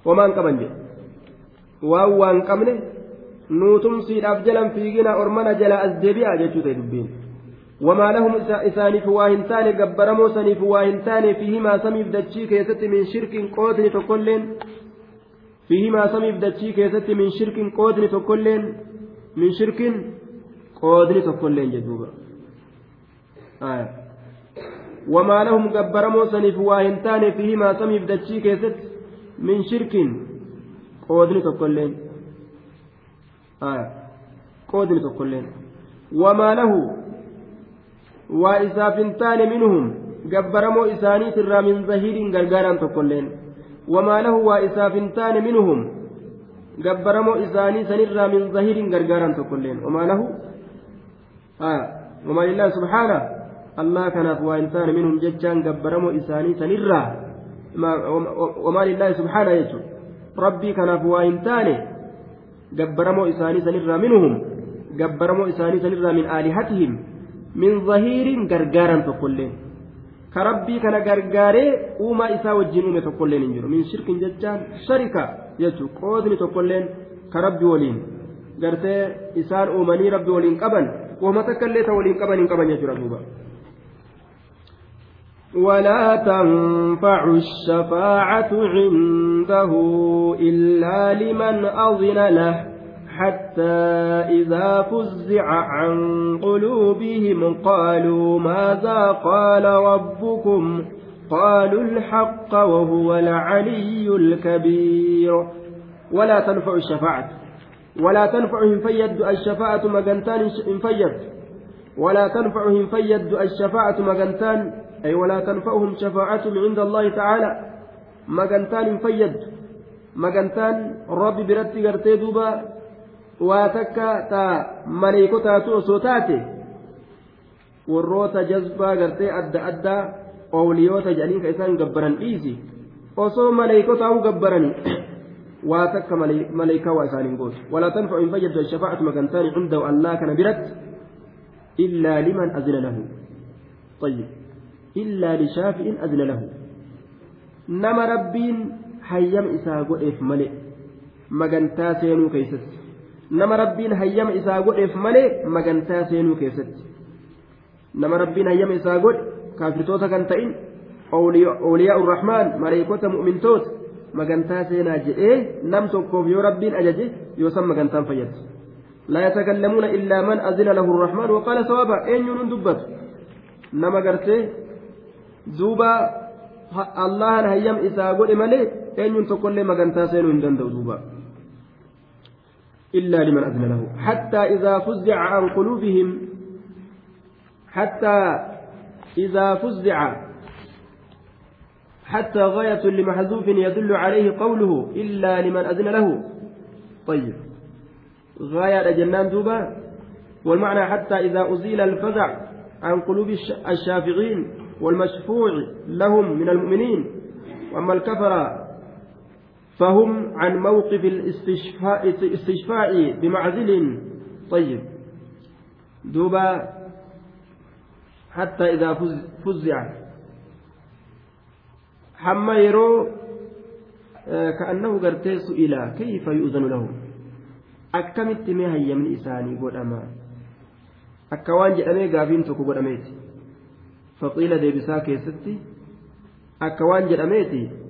Wamaan qaban jedhe waan waan qabne nuutumsiidhaaf jalan fiigina ormana jala as deebi'a jechuu ta'e dubbiin. Wamaa lahum isaaniif waa hin taane gabbaramoo saniif waa hin taane fi himaa samiif dachii keessatti min shirkiin qootni tokkolleen fiihimaa samiif dachii keessatti min shirkin qoodni tokkolleen min shirkin qoodni tokkolleen jedhuuba wamaa lahum gabbaramoo saniif waa hin taane fiihimaa samiif dachii keessatti min shirkin qoodni tokkolleen qoodni tokkolleen wamaa lahu waa isaaf hin taane minhum gabbaramoo isaaniitirraa min zahiiriin gargaaraan tokkolleen taane minhum gabbaramoo isaanii sanirraa min zahiiriin gargaaraan tokkolleen wamaa lahu wamaa lillaahi subhaana allah kanaaf waa hin taane minhum jechaan gabbaramoo isaanii sanirraa wamaa lillaahi subhaana jechuudha rabbii kanaaf waa hin taane gabbaramoo isaanii sanirraa minuhum gabbaramoo isaanii sanirraa min aalihatihim min zahiiriin gargaaran tokkolleen ka rabbii kana gargaaree uumaa isaa wajjin uume tokkolleen hin jiru min shirkin jechaan sharika jechuu qoodni tokkolleen ka rabbi waliin gartee isaan uumanii rabbi waliin qaban wahuma takka illee ta waliin qaban hin qaban jechuudha duuba ولا تنفع الشفاعة عنده إلا لمن أذن له حتى إذا فزع عن قلوبهم قالوا ماذا قال ربكم؟ قالوا الحق وهو العلي الكبير. ولا تنفع الشفاعة. ولا تنفعهم فيد الشفاعة مجنتان فيد. ولا تنفعهم فيد الشفاعة مجنتان أي ولا تنفعهم شفاعتهم عند الله تعالى. مجنتان فيد. مجنتان رب برتي قرتي دوبا. واتكا تا مليكوتا توسو تاتي warroota jazbaa gartee adda addaa oowliyoota jedhanii ka isaan gabbaran dhiisi osoo maleeykotaa u gabbaranii waa takka maleeykaa waa isaaniin gootu walaa tanfacu hin fayyaddu ashafaacatu magantaani cindahu allaa kana biratti illaa liman azina lahu طيب illaa lishaafi'in adna lahu nama rabbiin hayyama isaa godheef malee magantaa seenuu keessatti nama rabbiin hayyama isaa godheef malee magantaa seenuu keessatti. Nama rabbiin hayyama isaa godhe kaafirtoota kan ta'in ooliyaa urrahmaan maleekota mu'mintoota magantaa seenaa jedhee nam tokkoof yoo rabbiin ajaje yoo san magantaan fayyadu laa yatakallamuuna illaa man azina lahu urrahmaan waqaala sawaaba eenyuun hin dubbatu? Nama gartee duuba allahan hayyam isaa godhe malee eenyuun tokkollee magantaa seenuu hin danda'u duubaa إلا لمن أذن له. حتى إذا فزع عن قلوبهم حتى إذا فزع حتى غاية لمحذوف يدل عليه قوله إلا لمن أذن له. طيب. غاية جنان دوبا. والمعنى حتى إذا أزيل الفزع عن قلوب الشافعين والمشفوع لهم من المؤمنين. وأما الكفر فهم عن موقف الاستشفاء استشفاء بمعزل. طيب. دوبا حتى إذا فزع. حما يرو كأنه قرتي سئل كيف يؤذن له. أكملت ما من إساني قد أما. أكوان جأمي قافين تكو قد أميتي. فقيل ديبسا كيستي أكوان جأميتي.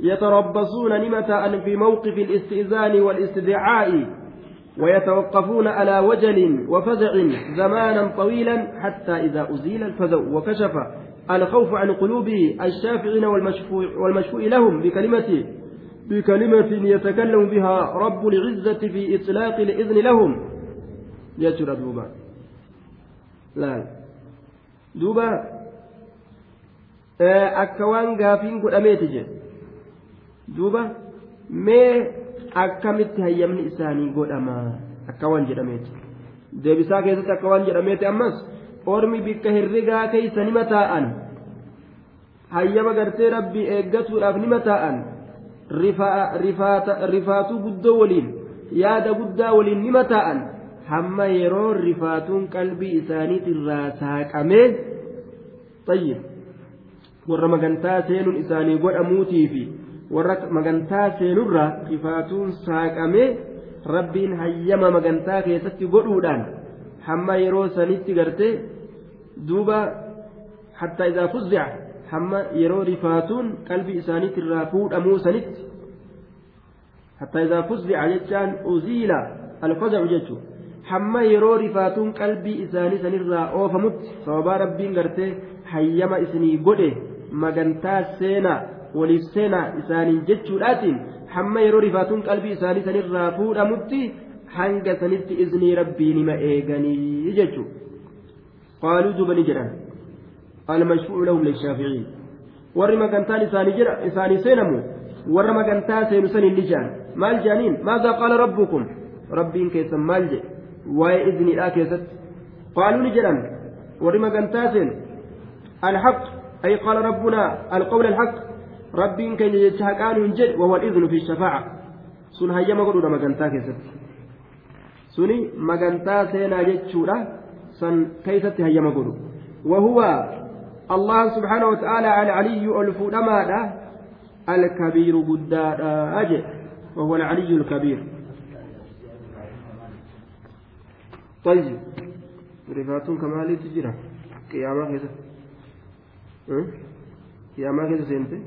يتربصون نمة في موقف الاستئذان والاستدعاء ويتوقفون على وجل وفزع زمانا طويلا حتى إذا أزيل الفزع وكشف الخوف عن قلوب الشافعين والمشفوع, لهم بكلمة بكلمة يتكلم بها رب العزة في إطلاق الإذن لهم. يجر دوبا. لا. دوبا. akka waan gaafiin godhameeti jedhe duuba mee akkamitti hayyamni isaanii godhama akka waan jedhameeti. Deebisaa keessatti akka waan jedhameeti ammas ormi bikka herregaa keeysa nima taa'an hayyama gartee rabbii eeggatuudhaaf nima taa'an rifaatuu guddoo waliin yaada guddaa waliin nima taa'an hamma yeroo rifaatuun qalbii isaaniitirraa saaqamee xayyib warra magantaa seenuun isaanii godhamuutii fi warra magantaa seenurraa rifaatuun saaqamee rabbiin hayyama magantaa keessatti godhuudhaan hamma yeroo sanitti gartee duuba hattaa isaa fuzzica hamma yeroo rifaatuun qalbii isaaniitirraa fuudhamuu sanitti hattaa isaa fuzzica jechaan uziila alfazacu jechuudha. hamma yeroo rifaatuun qalbii isaanii sanirraa oofamutti sababaa rabbiin gartee hayyama isinii godhe magantaa seenaa waliif seenaa isaaniin jechuudhaatiin hamma yeroo rifaatuun qalbii isaanii sanirraa fuudhamutti hanga sanitti iznii rabbii nima eeganii jechuudha qaaluu duuba ni jedhan almashfuucu lahum lishaaficiin warri magantaan isaanii seenamu warra magantaa seenu saniin ni jedhan maal jedhaniin maadaa qaala rabbukum rabbiin keessan maal jedhe waa'ee izniidhaa keessatti qaaluu ni jedhan warri magantaa seenu alhaq أي قال ربنا القول الحق ربي كان يتحقان ينجد وهو الإذن في الشفاعة sun hayyama godhuudha magantaa keessatti suni magantaa seenaa jechuudha san keeysatti hayyama godhu wahuwa allah subxaanahu watacaala alcaliyyu ol fuudhamaadha alkabiiru guddaadha je wahuwa alcaliyyu alkabiir طيب رفاتون كمالي تجرى قيامة كذا قيامة كذا سنتي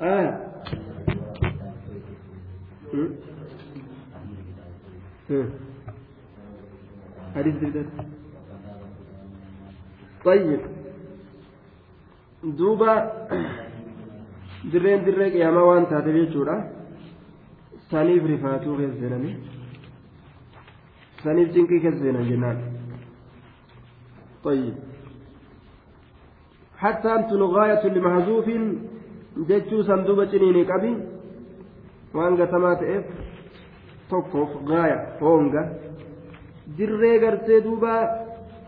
آه طيب دوبا dirree qiyaamaa waan taate jechuudha saniif rifaatuu keessa seenanii saniif cinqii keessa seenan jennaan طيب حتى أنتم غاية لمحذوف jechuu sanduuba ciniinii qabi waan gatamaa ta'eef tokkoof gaaya hoonga dirree gartee duuba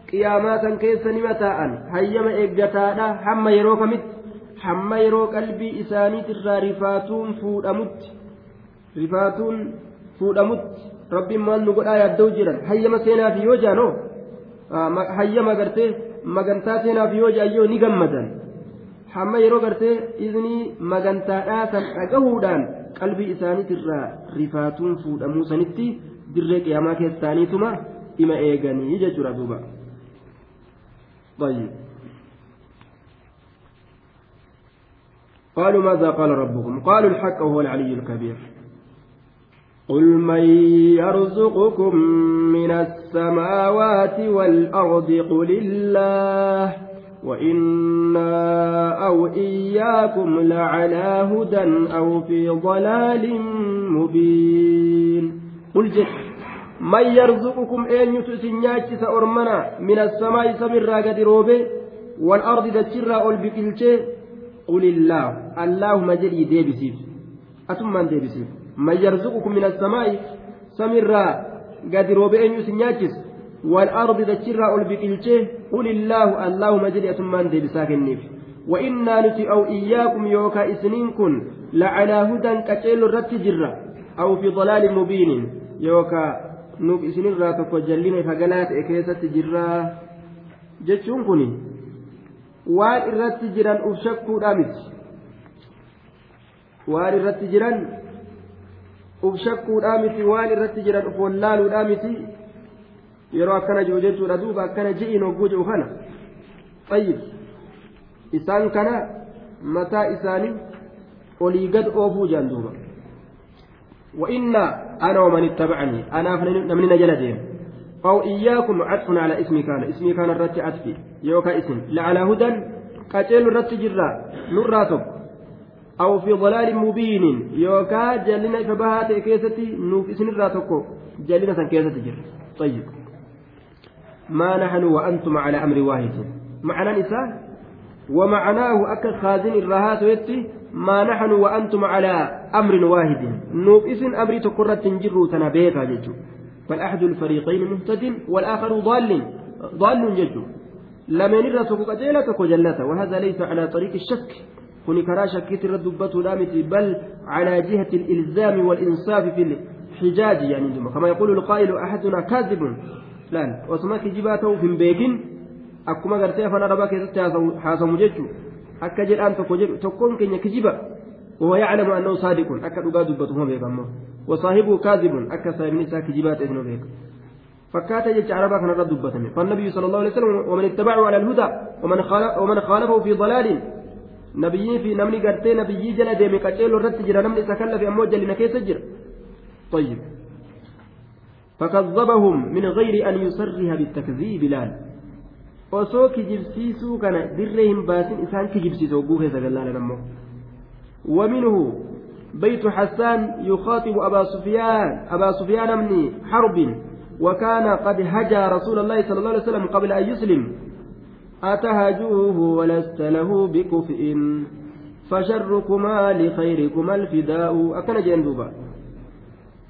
qiyaamaa san keessa nima taa'an hayyama eeggataadha hamma yeroo kamitti hamma yeroo qalbii isaaniitirraa rifaatuun fuudhamutti rifaatuun fuudhamutti rabbiin maal nu godhaa yaadda'u jiran hayyama seenaaf yoo jaanoo hayyama gartee magantaa seenaaf yoo jaan yoo ni gammadan hamma yeroo gartee iznii magantaadhaa san dhagahuudhaan qalbii isaaniitirraa rifaatuun fuudhamuu sanitti dirree qiyaamaa keessaaniituma dhima eeganii jechuudha duuba. طيب قالوا ماذا قال ربكم قالوا الحق وهو العلي الكبير قل من يرزقكم من السماوات والأرض قل الله وإنا أو إياكم لعلى هدى أو في ضلال مبين. قل جد من يرزقكم أين يتسنياك سأرمنا من السماء سمرا قد روبي والأرض دتشرا أول قل الله. اللهم جري ديبسيف. أتم من ديبسيف. من يرزقكم من السماء سمرا قد روبي أين يتسنياك والأرض دجرا أول بقلته قل الله اللهم جل أتمان دي بساكنيف وإنا نتي أو إياكم يوكا إسنين كن لعلى هدى كتيل الرت جرا أو في ضلال مبين. يوكا نوب إسنين راتك وجلين فقلات إكيسة جرا جتشون كني. irratti jiran uf shakkuudha miti waan irratti jiran uf shakkuudha miti waan irratti jiran uf wallaaluudha miti yeroo akkana jiru jechuudha duuba akkana ji'iin hogguu jiru kana xayyib isaan kana mataa isaanii olii gad oofuu jaan duuba وإنا أنا ومن اتبعني أنا من نجل دين أو إياكم عطف على اسم كان اسم كان الرت عطفي يوكا اسم لعلى هدى قتيل الرت جرا نراتب أو في ضلال مبين يوكا جلنا فبهات كيستي نوف اسم الراتكو جلنا سن كيستي جر. طيب. ما نحن وأنتم على أمر واحد. معنى نساء ومعناه أكل خازن الرهات يتي ما نحن وأنتم على أمر واحد. نوب إذن أمري تقرة تنجر تنبيك ججو. فالأحد الفريقين مهتد والآخر ضال ضال ججو. لمن الرسول قتيلة كجلة وهذا ليس على طريق الشك. كن كرا شكيت الردبة بل على جهة الإلزام والإنصاف في الحجاج يعني كما يقول القائل أحدنا كاذب. ta'uuf hin beekin akkuma gartee afaan arabaa keessatti haasamu jechuun akka jedhaan tokko jedhu tokkoon keenya kijiba وهو يعلم أنه صادق. أكا دقا دبته ما بيك أمه وصاحبه كاذب. أكا صاحبني سا كجبات إذنه بيك فكات يجي عربا كان رد دبتني فالنبي صلى الله عليه وسلم ومن اتبعه على الهدى ومن خالفه في ضلال نبي في نمني قرتي نبي جل ديمي قتيل الرد جرى نمني سكل في أموجة لنكيس جرى طيب فكذبهم من غير أن يصرها بالتكذيب لال osoo kijibsiisuu kana dirree hin baasin isaan kijibsiise hogguu keessa gallaala nammoo ومنه بيت حسان يخاطب أبا سفيان أبا سفيان بن حرب وكان قد هجى رسول الله صلى الله عليه وسلم قبل أن يسلم أتهجوه ولست له بكفء. فشركما لخيركما الفداء. أكن جندوبا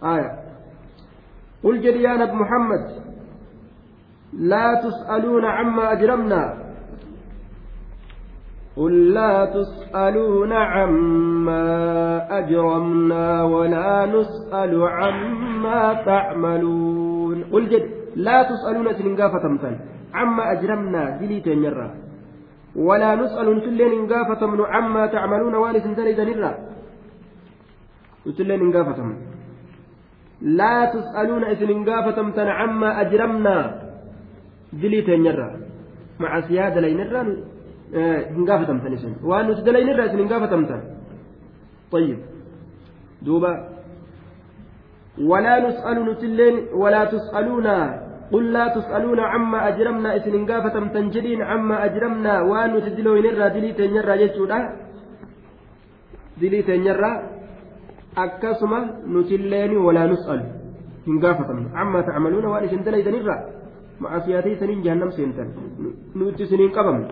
آية. قل جد يا نبي محمد لا تسألون عما أجرمنا. قل لا تسألون عما أجرمنا ولا نسأل عما تعملون. قل جد لا تسألون سننقافة تمثل عما أجرمنا دلي تنيرا. ولا نسأل نتلين انقافة من عما تعملون وانس تلي تنيرا نتلين انقافة من لا تسألون إذن قافة متن عما أجرمنا دلي تنيرا. مع سيادة لينرا هنقافة متن إسن وأن نسد لينرا إذن هنقافة متن طيب. دوبا. ولا نسأل نتلين ولا تسألون قل لا تسألون عما أجرمنا إذن هنقافة متن جدين عما أجرمنا وأن نسد لينرا دلي تنيرا جيشودا دلي تنيرا akkasuma nutilleen walaa nus'alu hin gaafatamne amma ta'amaluuna waan isin dalaydanirra ma'asiyaatii saniin jahannam seentan nuti isiniin qabamne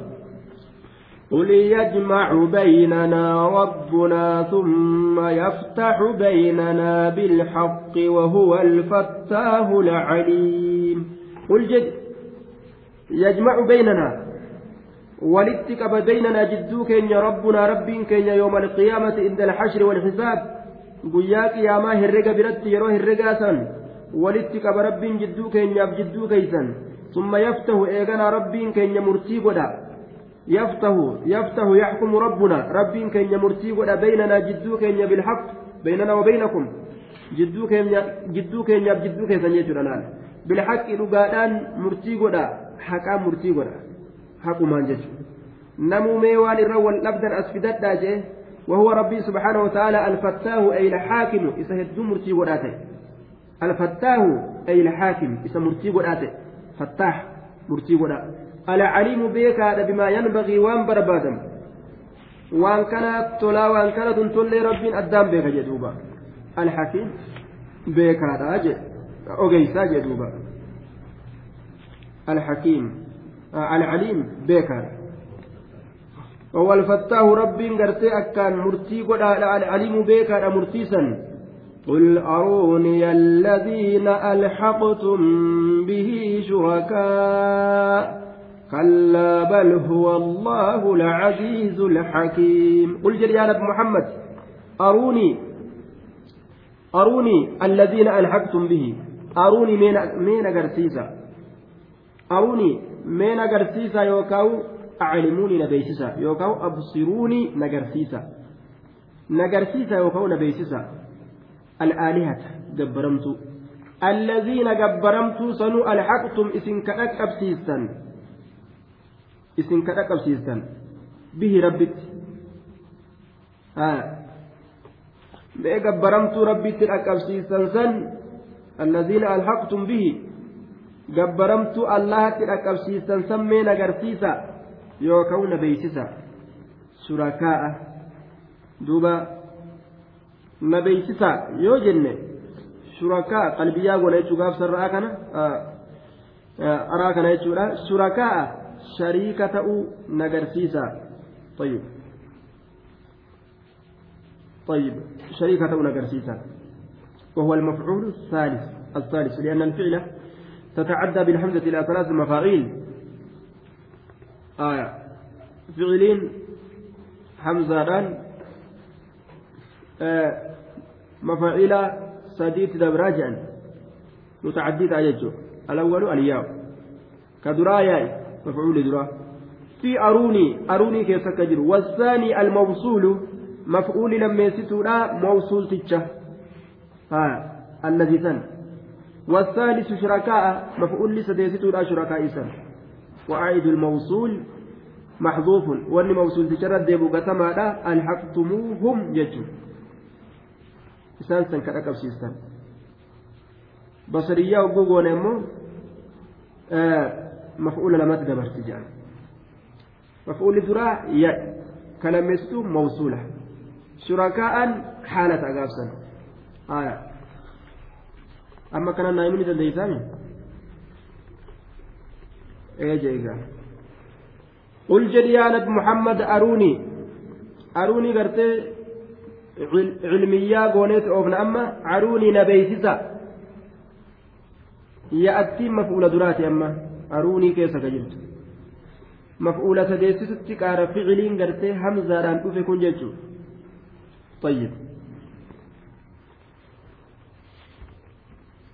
قل يجمع بيننا ربنا ثم يفتح بيننا بالحق وهو الفتاه العليم. قل جد يجمع بيننا. ولتكب بيننا جدوك إن ربنا رب كي يوم القيامة عند الحشر والحساب. قياك يا ماهي الرقى برد يروه الرقى سن ولتكب رب جدوك إن جدوك ثم يفتح إيغانا رب كي مرتيب rabbuna rabbiin keenya murtii godha baynanaa jidduu keenya bilhaq baynanaa wabaynakum jidduu keenya jidduu keenyaaf jidduu keessan jechuudha laal bilhaqi dhugaadhaan murtii godha haqaan murtii godha haqumaan jechuudha namuu mee waan irra wal dhabdan as fidadhaa jee وهو ربي سبحانه وتعالى الفتاه أي الحاكم إذا هدو مرتي وداته الفتاه أي الحاكم إذا مرتي وداته فتاح مرتي وداته العليم بك بما ينبغي وان بربادم. وان كانت تلا وان كانت تولي رب أدام بك جدوبا. الحكيم بك هذا أوجيسا جدوبا. الحكيم العليم بك والفتاه ربين غرتي أكان مرتي قد العليم بيكا مرتيسا قل أروني الذين ألحقتم به شركاء. كلا بل هو الله العزيز الحكيم. قل جل يا محمد أروني أروني الذين ألحقتم به. أروني مين أجرسيسا أروني مين أجرسيسا يوكاو؟ أعلموني نبيسيسا يوكاو أبصروني نجرسيسا نجرسيسا يوكاو نبيسيسا الآلهة جبرمت الذين جبرمت سنو ألحقتم إسن كأك أبسيسا كأك أبسيسا به ربت آه mee gabbaramtuu rabbitti dhaqqabsiisan san allaziina alhaqtum bihi gabbaramtuu allahatti dhaqqabsiisan san mee nagarsiisa yookaan na beeksisa surakaa'a duuba na beeksisa yoo jenne shurakaa qalbiyyaa godha jechuu gaafsarraa kana araa kana jechuudha surakaa'a shariika ta'uu nagarsiisa طيب. طيب. شريكة نقرسيسا. وهو المفعول الثالث الثالث لأن الفعل تتعدى بالحمزة إلى ثلاث مفاعيل. آية. فعلين حمزة آه مفاعيل سديت دبراجا متعددة يجو الأول الياء. كدرايا مفعول درا في أروني أروني كيف كجر والثاني الموصول مفعول لميستودا موصولتشا ها الذي سن والثالث شركاء مفعول لسديستودا شركاء سن وعائد الموصول محذوف. وان موصول تجرد ديبو قسما ألحقتموهم يجو. isaan san ka dhaqabsiistan basariyyaa oggoo goone immoo lamatti dabarti jedhan maf'uulli duraa ya kalameessitu mawsuula shurakaa'an haalata agaabsan haya amma kana naa himni dandeeysaami eeje egaa qul jedhi yaa nabi muhammad aruunii aruunii gartee cilmiyyaa gooneet oofna amma aruunii na beeysisa ya'attiin maf'uula duraati amma aruunii keessa ka jirtu maf'uula sadeessisutti qaara ficiliin gartee hamzaadhaan dhufe kun jechuudha طيب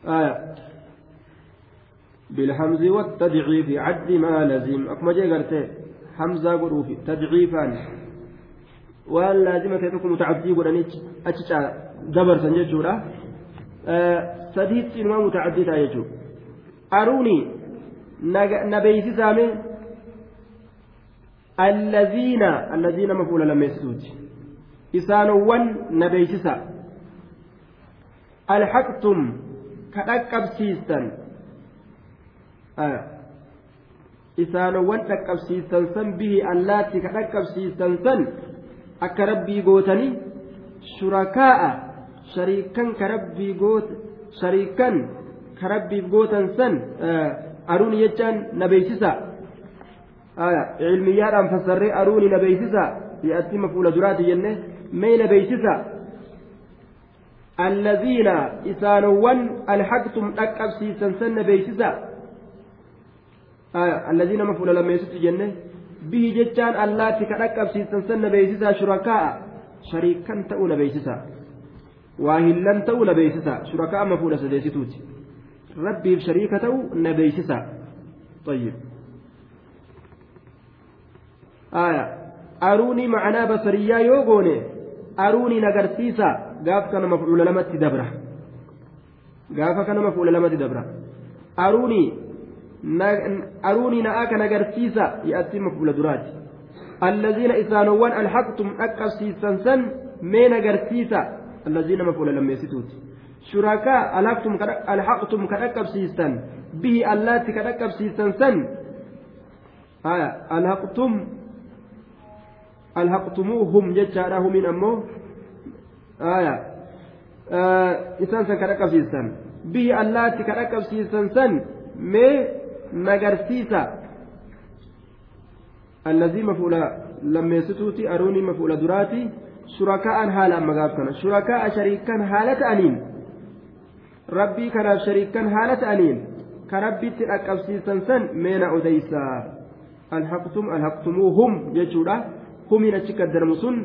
آية بالحمز والتضعيف عد ما لزم أكما جاي قلت حمزة قروفي تضعيفا waan laazima ta'e tokko mutacabdii godhanii achi dabarsan jechuudha sadiitti inumaa mutacaddii ta'a jechuudha aruuni na beeysisaame allaziina allaziina mafuula lammeessituuti isaanowwan na beeysisa alhaqtum ka dhaqqabsiistan isaanowwan dhaqqabsiistan san bihi allaatti ka dhaqqabsiistan san akka rabbii gootanii shurakaa'a shariikan ka rabbii goota shariikan ka rabbiif gootan san aruuni jechaan na beeysisa ilmiyyaadhaan fassarree aruuni na beeysisa si'atti mafuula duraati jenne. مين بيتسا الذين إسانوان ألحقتم أكب سيسن سن بيتسا آه الذين مفعول لما يسد جنة به جتان اللاتي كأكب سيسن سن بيتسا شركاء شريكا تؤون بيتسا واهلا تؤون بيتسا شركاء مفعول ربي بشريكة نبيتسا طيب آية أروني معنا بصريا يوغوني aruuniin agarsiisa gaaf kana mafcuula lamatti dabra gaafa kana mafcuula lamatti dabra aruunii aruunii na'aa kan agarsiisa yaa'atti mafcuula duraati allaziina isaanowwan alhaqtum dhaqqabsiisan san meen agarsiisa allaziina mafcuula lammeessituuti shurakaa alhaqtum ka dhaqqabsiisan bihi allaatti ka dhaqqabsiisan san alhaqtum alhaqtumuuhum jechaadha humin ammoo isaan san ka dhaqqabsiisan bihi allaatti ka dhaqqabsiisan san mee nagarsiisa allazii mafuula lammeessituuti aruunii mafuula duraati shurakaa'an haala amma gaaf kana shurakaa'a shariikan haala ta'aniin rabbii kanaaf shariikan haala ta'aniin ka rabbitti dhaqqabsiisan san meena odeysaa alhaqtum alhaqtumuuhum jechuudha humiin achi kaddarmu sun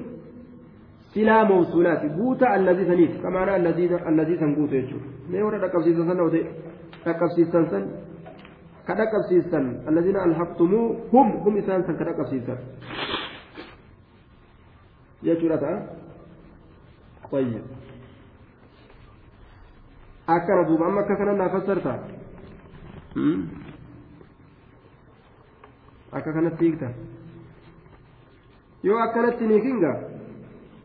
silaa mawsuulaati guuta allazii saniif kamaana allazii san guutu jechuudha mee warra dhaqqabsiisan san dhaqqabsiisan san ka dhaqqabsiisan allaziina alhaqtumuu hum hum isaan san ka dhaqqabsiisan jechuudha ta'a طيب akkana duuba amma akka kana naa fassarta akka kanatti hiikta yoo akkanatti ni kinga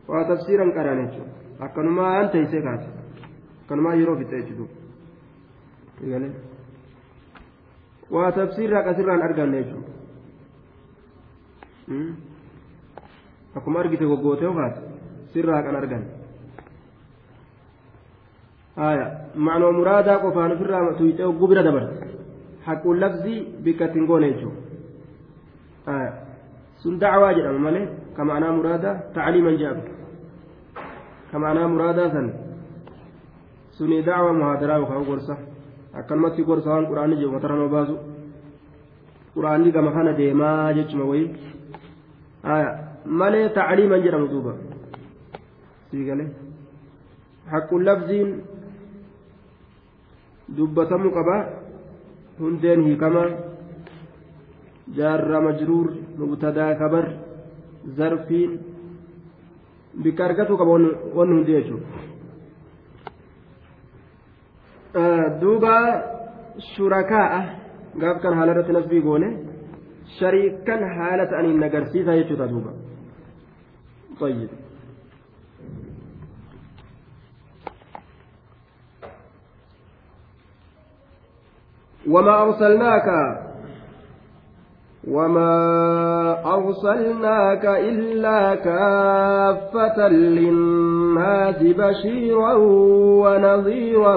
waa tafsiiran qaraan jechuudha akkanumaan teessee kaase akkanumaa yeroo fixa jechuudha waa tafsiirraa qasirraan arganne jechuudha akkuma argite goggootee kaase sirraa kan arganne haya ma'anoo muraadaa qofaan ofirraa tuyxee hogguu bira dabarte haqquun labsii bikka ittiin goone jechuudha sun dacwaa jedhama malee ka ma'anaa muraadaa tacliiman jedhama ka ma'anaa muraadaa san suni dacwa muhaadaraa yookaan gorsa akkanumatti gorsa waan quraanni jedhu mata nama baasu quraanni gama kana deemaa jechuma wayii malee tacliiman jedhamu duuba sii galee haqquun labziin dubbatamuu qaba hundeen hiikamaa jaarraa majruur mubtadaa kabar zarfiin bikka argatuu qaba wanni hundi jechuudha duuba shurakaa'a gaaf kan haala irratti nasbii goone shariikan haala ta'aniin agarsiisa jechuudha duuba طيب وما أرسلناك وما أرسلناك إلا كافة للناس بشيرا ونظيرا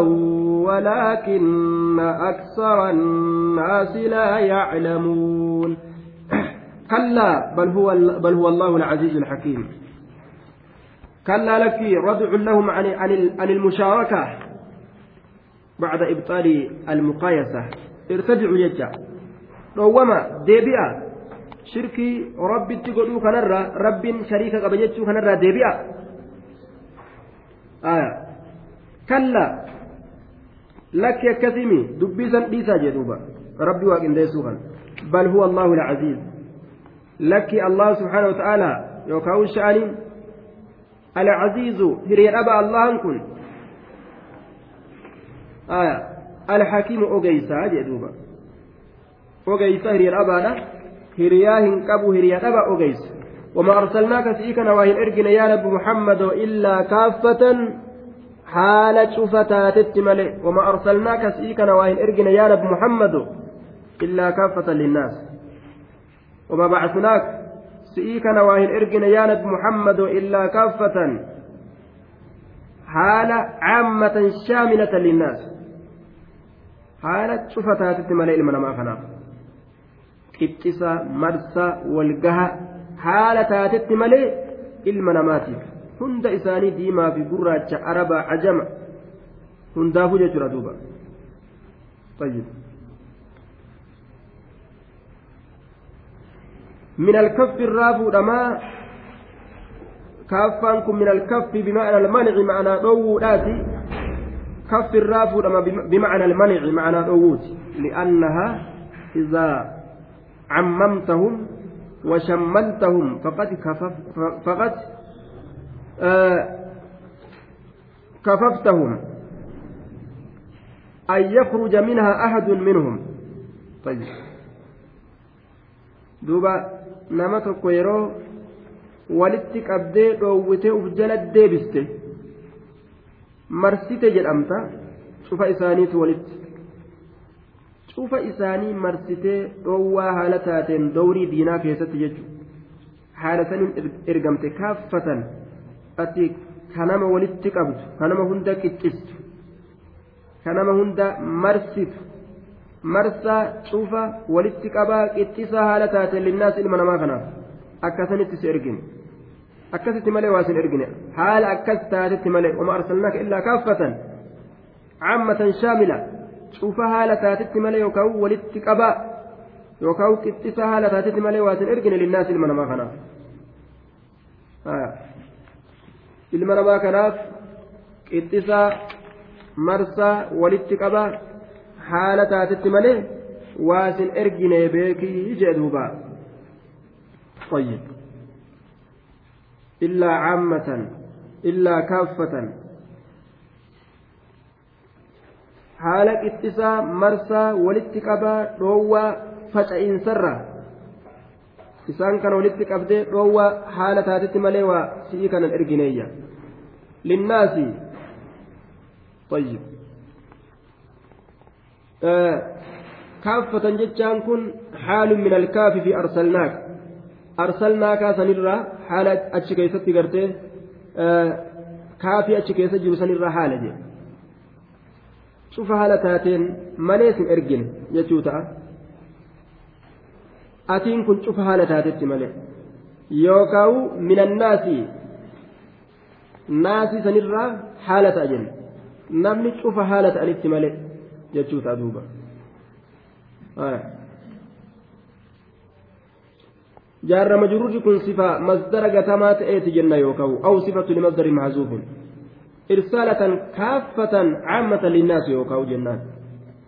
ولكن أكثر الناس لا يعلمون. كلا بل هو بل هو الله العزيز الحكيم. كلا لك ردع لهم عن عن المشاركة. بعد إبطال المقايسة. ارتدعوا يجا. روما ديبئة. شركي ربي تقولوا كنرى. رب شريك قبجتشو كنرى ديبئة. آية. كلا. لك يا كثيمي دبيسا ديسا جدوبا. ربي واقن ديسوها بل هو الله العزيز. لك الله سبحانه وتعالى. يوكاو الشأن. العزيز. هري أبا الله كن alhakiimu ogeysaa jee duuba ogeysa hiriya dhabaadha hiriyaa hin qabu hiriya dhaba ogeysa وما أرسلناك سيكنا وإن إرجنا يا نبي محمد إلا كافة. حال شفتات التملي وما أرسلناك سيكنا وإن إرجنا يا نبي محمد إلا كافة للناس. وما بعثناك سيكنا وإن إرجنا يا نبي محمد إلا كافة. حال عامة شاملة للناس. Haala cufa taatitti malee ilma namaa kanaaf qixxisa marsa walgaha haala taatetti malee ilma namaatiif hunda isaanii diimaa fi gurraacha arabaa ajama hundaafuu jechuudha duuba طيب من الكف الرافو دما كافانكم من الكف بمعنى المنع معنى ضوء كف الرافو بمعنى المنع معنى الأووت لأنها إذا عممتهم وشملتهم فقد كفف فقد آه كففتهم. أن يخرج منها أحد منهم. طيب. دوبا nama tokko yeroo walitti qabdee dhoowwitee uf jala deebiste marsite jedhamta cufa isaaniitu walitti. Cufa isaanii marsitee dhoowwaa haala taateen dowrii diinaa keessatti jechuudha haala saniin ergamte kaaffatan ati kanama walitti qabdu kanama hunda qixxistu kanama hunda marsitu. Marsaa cufa walitti qabaa qixxisaa haala taateen linnaas ilma namaa kanaaf akkasanitti si ergine akkasitti malee waa sin ergine haala akkas taatetti malee wama arsalnaaka illaa kaaffatan cammatan shaamila cufa haala taatetti malee yookaan walitti qabaa yookaan qixxisa haala taatetti malee waa sin ergine linnaas ilma namaa kanaaf ilma namaa kanaaf qixxisa marsaa walitti qabaa haala taatetti malee waa sin ergine beekii jee duuba طيب إلا عامة إلا كافة walitti qabaa dhoowwaa faca'insairra isaan kana walitti qabdee dhoowwaa haala taatetti malee waa si'ii kanan ergineeyya linnaasi طيب آه كافة جتان كن حال من الكاف في أرسلناك أرسلناك سنرى haala achi keessatti gartee kaafii achi keessa jiru sanirra haala jedhe cufa haala taateen malee hin ergine jechuu ta'a. Atiin kun cufa haala taatetti malee. Yookaan minannaasii naasii sanirraa haala ta'a jenne. Namni cufa haala ta'anitti malee jechuu ta'a duuba. جار مجرور كن صفة مصدر قتمات إيت جنة يوكو أو صفة لمصدر معزوف إرسالة كافة عامة للناس يوكو جنة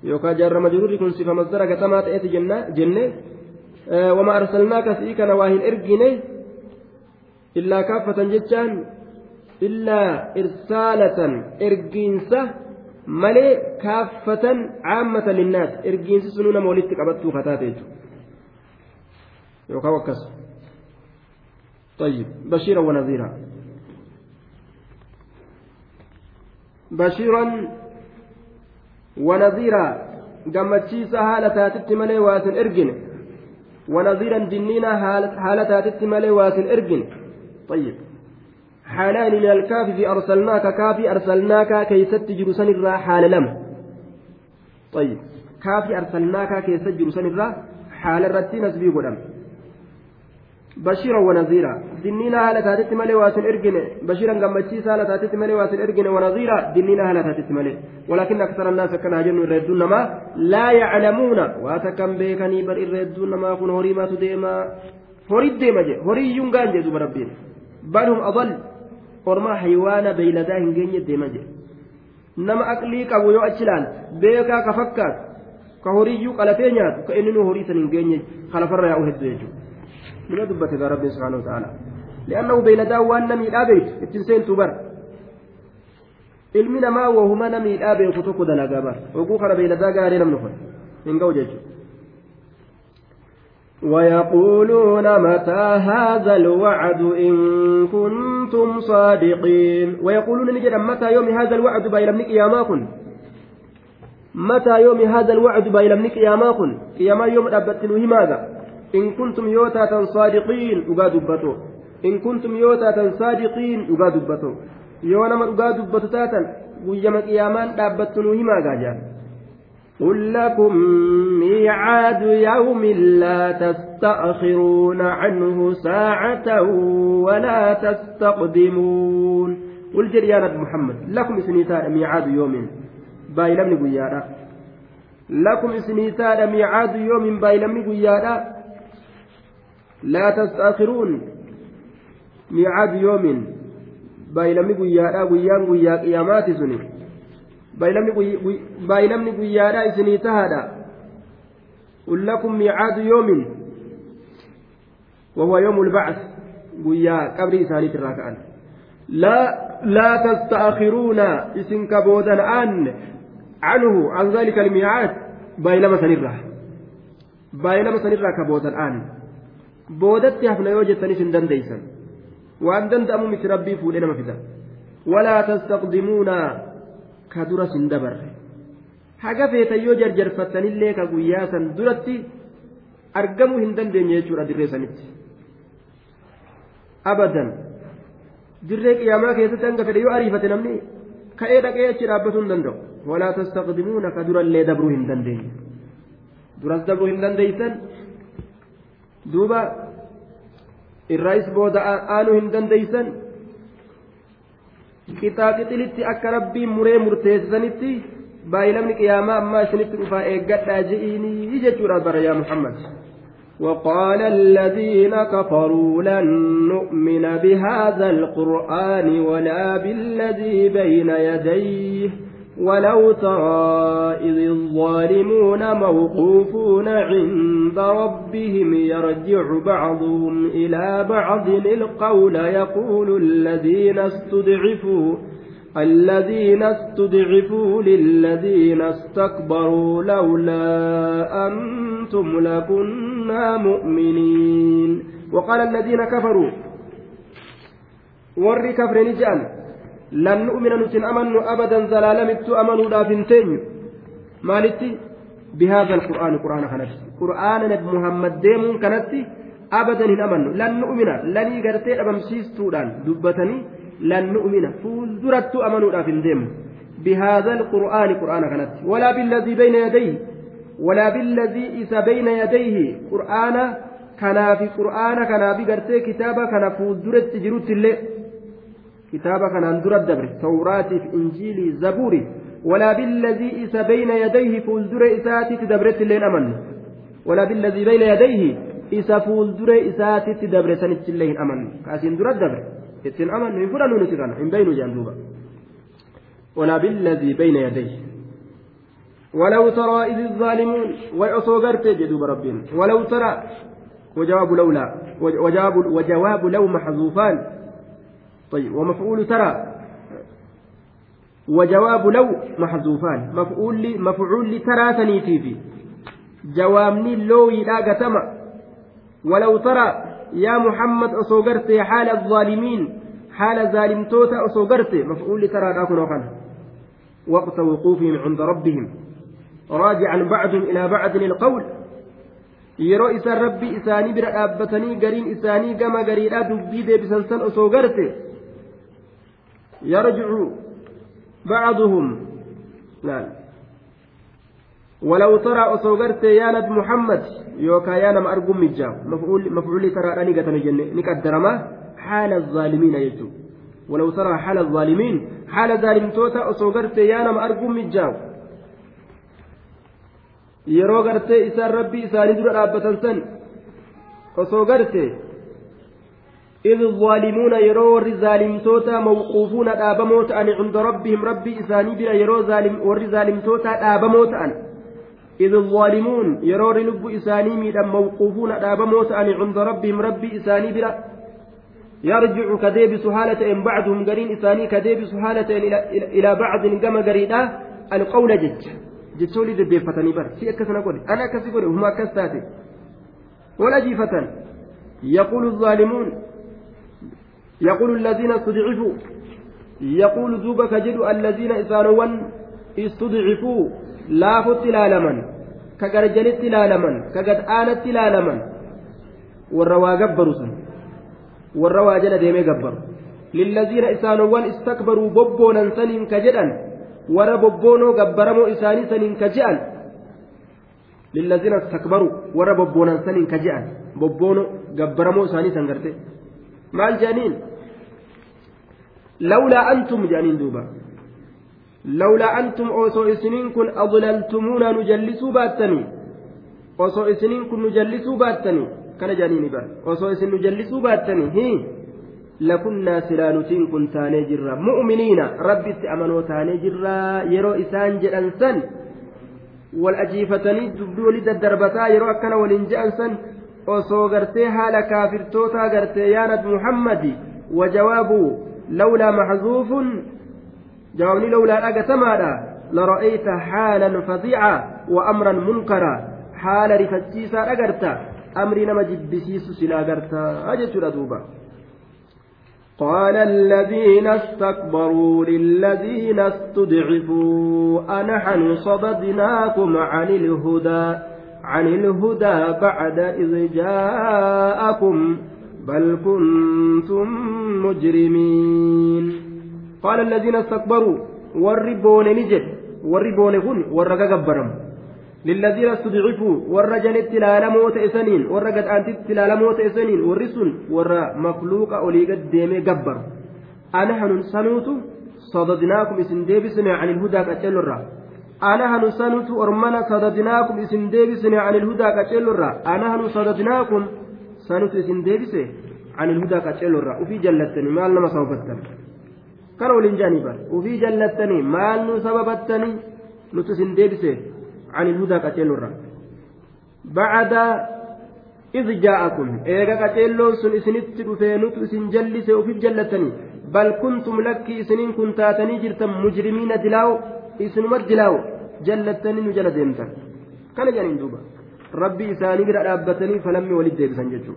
يوكا جار مجرور كن صفة مصدر قتمات إيت جنة جنة آه وما أرسلناك سيك نواهن إرقينه إلا كافة جتان إلا إرسالة إرقينسة ملي كافة عامة للناس إرقينسة سنونة مولدتك أبدتو ختاتيتو طيب بشيرا ونذيرا. بشيرا ونذيرا gammachiisa haala taatitti malee waasin ergine ونذيرا حالة تاتت مالي واسن إرجن. طيب حالان من الكاف في أرسلناك كافي أرسلناك كي ستجر سنرا حال لم. طيب كافي أرسلناك كي ستجر سنرا حال الرتين نسبي قدم. بشيرا ونذيرا. دنينا هالة تاتت مالي واسن ارجن بشيرا قمتشيس هالة تاتت مالي واسن ارجن ونذيرا. دنينا هالة تاتت مالي ولكن أكثر الناس كان هجن يردون ما لا يعلمون. واتكم بيكني بر يردون ما كن هوري ما تديما. هوري ديما جي. هوري ينقان جي ربين. بل هم أضل haywaana beeyladaa hin geenye deema jedhe nama aqlii qabu yoo achi laal beekaa ka fakkaatu ka horiiyyuu qalatee nyaatu ka inni nu horii san hin wa ta'ala li'annahu beeyladaa waan namiidhaa beektu ittiin seentuu bara ilmi namaa wahuma namiidhaa beeku tokko dalagaa bara oguu kana beeyladaa gaarii namni kun hin ga'u jechuudha ويقولون متى هذا الوعد إن كنتم صادقين ويقولون نجد متى يوم هذا الوعد بايلمنك يا ماكن متى يوم هذا الوعد بايلمنك يا ماكن يا يوم أبتنه ماذا إن كنتم يوتا صادقين أقادبتو إن كنتم يوتا صادقين أقادبتو يوم أقادبتو تاتا ويما قيامان أبتنه ماذا جاء قل لكم ميعاد يوم لا تستأخرون عنه ساعة ولا تستقدمون. قل نبي محمد لكم سنيتان ميعاد يوم. بايلمني قيادا. لكم سنيتان ميعاد يوم بايلمني قيادا. لا تستأخرون ميعاد يوم بايلمني قيادا قيان قيا قيامات guyyaadhaa isinii tahaadha qul lakum miicaadu yoomin wahuwa yoomu lbacth guyyaa qabrii isaaniit irraa ka'an laa tasta'akhiruuna isin ka boodan aanne canhu an dhalika almiicaad baay'inama sanirraa baay'inama sanirraa ka boodan aanne boodatti hafna yoo jettanis hin dandeeysan waan danda'amu miti rabbii fuudhee nama fida. Walaa tastaqdimuuna ka dura sin dabarre. Haga feetan yoo jarjarfattanillee ka guyyaa san duratti argamuu hin dandeenye jechuudha dirree sanitti. Abadan dirree qiyaamaa keessatti hanga fedhe yoo ariifate namni ka'ee dhaqee achi dhaabbatuu hin danda'u. Walaa tastaqdimuuna ka durallee dabruu hin dandeenye. Duras dabruu hin dandeeysan duuba irraayis booda aanuu hin dandeeysan qixaaxixilitti akka rabbiin muree murteessanitti baay'ilamni qiyaamaa ammaa isinitti dhufaa eeggadhaa je'iinii jechuudha bara yaa muhammad وقال الذين كفروا لن نؤمن بهذا القرآن ولا بالذي بين يديه ولو ترى إذ الظالمون موقوفون عند ربهم يرجع بعضهم إلى بعض القول يقول الذين استضعفوا الذين استضعفوا للذين استكبروا لولا أنتم لكنا مؤمنين. وقال الذين كفروا ور كفر نجان لن نؤمن نتن أمن أبدا زلالمت أمنوا لا فنتين مالتي؟ بهذا القرآن قرآن كانت قرآن نبي محمد ديمون كانت أبدا أمن. لن نؤمن. لن يقرتي أبمسيس تودان دبتني لن نؤمن. فولدرت أمنوا في الدم بهذا القرآن قرآن كانت ولا بالذي بين يديه. ولا بالذي إس بين يديه. قرآن كان في قرآن كان بقرتي كتابة كان فولدرت كتابة كان أندر الدبر توراة إنجيل زبوري ولا بالذي إس بين يديه فولدر إساتي تدبرت اللي أمن. ولا بالذي بين يديه إس فولدر إساتي تدبرت اللي أمن. كأسين در الدبر ittiin amannu hin fudhannu nuti kana hin beeynu jaan duuba ولا بالذي بين يديه. ولو ترى إذ الظالمون وأصوغرت جدوب ربين. ولو ترى وجواب لولا وجواب وجواب لو محذوفان طيب ومفعول ترى وجواب لو محذوفان مفعول مفعول لترى ثنيتي في جوابني لو يلاقى تما ولو ترى muhammad osoo gartee haala zaalimiin haala zaalimtoota osoo garte maf'uulli taraadhaa kunoo kana waqta wuquufihim cinda rabbihim raajican bacdum ilaa bacdin ilqawl yeroo isaan rabbi isaanii bira dhaabbatanii gariin isaanii gama gariidhaa dubbii deebisan san yarjicu bacduhum ولو ترى أصوغرت يا نبي محمد يوكا يا نم أرجو مجاو مفعول مفعول ترى أني قتل جنة نقدر حال الظالمين يجو. ولو ترى حال الظالمين حال ظالم توتا أصوغرت يا نم أرجو مجاو yeroo gartee isaan rabbii isaanii dura dhaabbatan san إذ الظالمون يرو ور ظالمتوتا موقوفون دابموت أن عند ربهم ربي إساني بلا يرو ظالم ور ظالمتوتا دابموت أن. إذ الظالمون يرور لب إساني ميدا موقوفون أدابموت أن عند ربهم ربي إساني بلا. يرجع كديب سهالة إن بعدهم قرين إساني كديب سهالة إلى, بعض كما قريدا القول جج. جتولي دبيفتني بر. سي أكسنا قولي. أنا كسي قولي. هما كساتي. ولا جيفة يقول الظالمون يقول الذين استضعفوا يقول ذوبك جد الذين إسانوا استضعفوا laafutti ilaalaman ka garjanitti ilaalaman ka gad'aanatti ilaalaman warra waa gabbaru sun warra waa jala deemee gabbaru lillaziina isaanowwan istakbaruu bobboonan saniin ka jedhan warra bobboonoo gabbaramoo isaanii saniin ka je'an lillaziina istakbaruu warra bobboonan saniin ka je'an bobboono gabbaramoo isaanii san garte maal je'aniin lawlaa antum je'aniin duuba لولا أنتم أوسو إسنين كن أضللتمونا نجلسوا باتني. أوسو إسنين كن نجلسوا باتني. كان جانيني بر أوسو إسن نجلسوا باتني. هي. لكنا سلانتين كن تاني جرا. مؤمنين. ربي أمنوا تاني جرا. يرو إسان جران سن. والأجيفتني دبدولي ددربتا يرو أكنا ولنجأن سن. osoo gartee haala kaafirtootaa gartee yaanat muhammadi lawlaa maxzuufun jawaabni lawlaa dhagatamaadha لرأيت حالا فظيعا وأمرا منكرا. حال رفتشيسا أجرتا أمري نما جبسيس سلا أجرتا أجت دوبا. قال الذين استكبروا للذين استضعفوا أنحن صددناكم عن الهدى عن الهدى بعد إذ جاءكم. بل كنتم مجرمين. قال الذين استكبروا jedhe warri boone kun warra gagabbaram للذين استضعفوا ورا جنت لا لموت إسنين ورا قد أنت لا لموت إسنين ورسون ورا مخلوق أولي قد ديمي قبر أنا هنن سنوت صددناكم اسم ديبسنا عن الهدى كتل الرا أنا هنن سنوت أرمنا صددناكم اسم ديبسنا عن الهدى كتل الرا أنا هنن صددناكم سنوت اسم ديبسه عن الهدى كتل الرا وفي جلتني ما لما صوفتني كانوا لنجانبا وفي جلتني ما سببتني نتسن ديبسه عن الهدى كتيلو بعد إذ جاءكم إيغا كتيلو سن إسنت رفينوت إسن جلس وفي جلتني بل كنتم لك إسنين كنتاتني جرتم مجرمين دلاو إسن دلاو جلتني نجل ديمتا كان جانين دوبا ربي إساني بر أبتني فلم ولد ديبسان ججو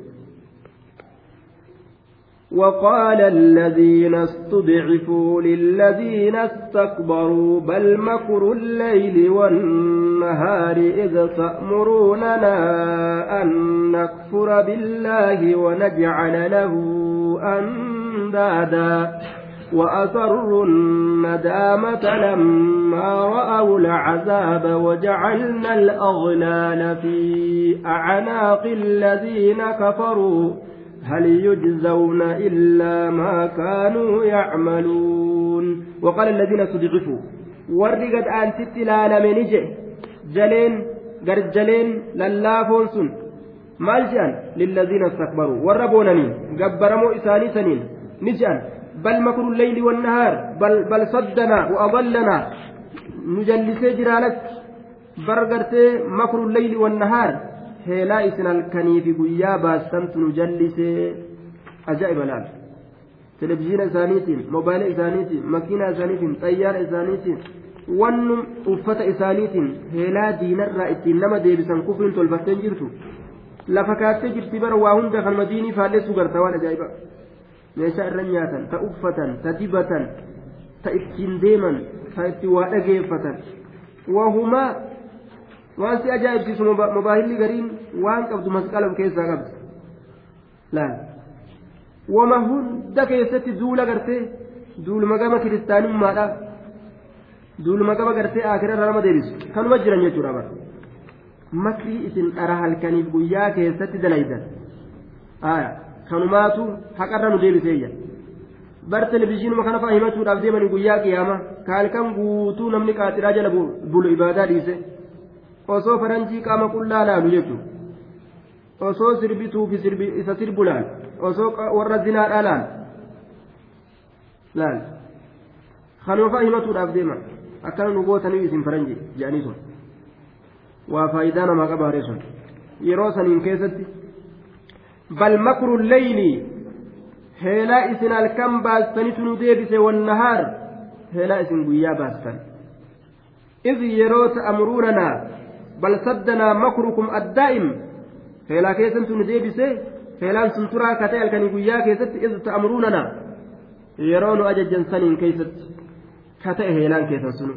وقال الذين استضعفوا للذين استكبروا بل مكر الليل والنهار إذ تأمروننا أن نكفر بالله ونجعل له أندادا. وأسروا الندامة لما رأوا العذاب وجعلنا الأغلال في أعناق الذين كفروا. هل يجزون إلا ما كانوا يعملون. وقال الذين استضعفوا ورقت أن تتلا لم نجح جلين جرجلين لله فونسون مالجأن للذين استكبروا. وربونني جبرموا إساني سنين. نجان bal saddanaa wa adallanaa nu jallisee jiraalatti bar gartee makru leyli wannahaar heelaa isin halkanii fi guyyaa baastantu nu jallisee ajaa'iba laal televizhiina isaaniitiin moobaayila isaaniitiin makiinaa isaaniitiin xayyaara isaaniitiin wannum uffata isaaniitiin heelaa diinarraa ittiin nama deebisan kufriin tolfatteen jirtu lafa kaattee jirti bara waa hunda kan madiinii faalleessu garta waan ajaa'iba meeshaa irra nyaatan ta uffatan ta dibatan ta ittiin deeman ta itti waa dhageeffatan wahumaa waan si ajaa'ibsiisu mobaahilli gariin waan qabdu masqala of keessaa qabdi laal wama hunda keessatti duula gartee duuluma gama kiristaanummaadha duuluma gama gartee akirarra nama deebisu kanuma jiran jechuudha bara makrii isin dhara halkaniif guyyaa keessatti dalaydan aya kanumaatu haqarra nu deebiseeyya bar televizhiinuma kana faa himachuudhaaf deemanii guyyaa qiyaama ka halkan guutuu namni qaaxiraa jala bulu ibaadaa dhiise osoo faranjii qaama qullaa laalu jechuudha osoo sirbituu fi isa sirbu laal osoo warra zinaadhaa laal laal kanuma himatuudhaaf deema akkana nu gootanii isin faranjii jedhanii sun waa faayidaa namaa qabaare sun yeroo saniin keessatti makru leyli heelaa isin halkan baastanitu nu deebise wannahaar heelaa isin guyyaa baastan إذ يرو تأمروننا بل صدنا مكركم الدائم. فلا كيسن تنديبسه فلان سنترا كتاي الكني غيا كيست إذ تأمروننا. يرون أججن سنين كيست. كتاي هيلان كيسن سنو.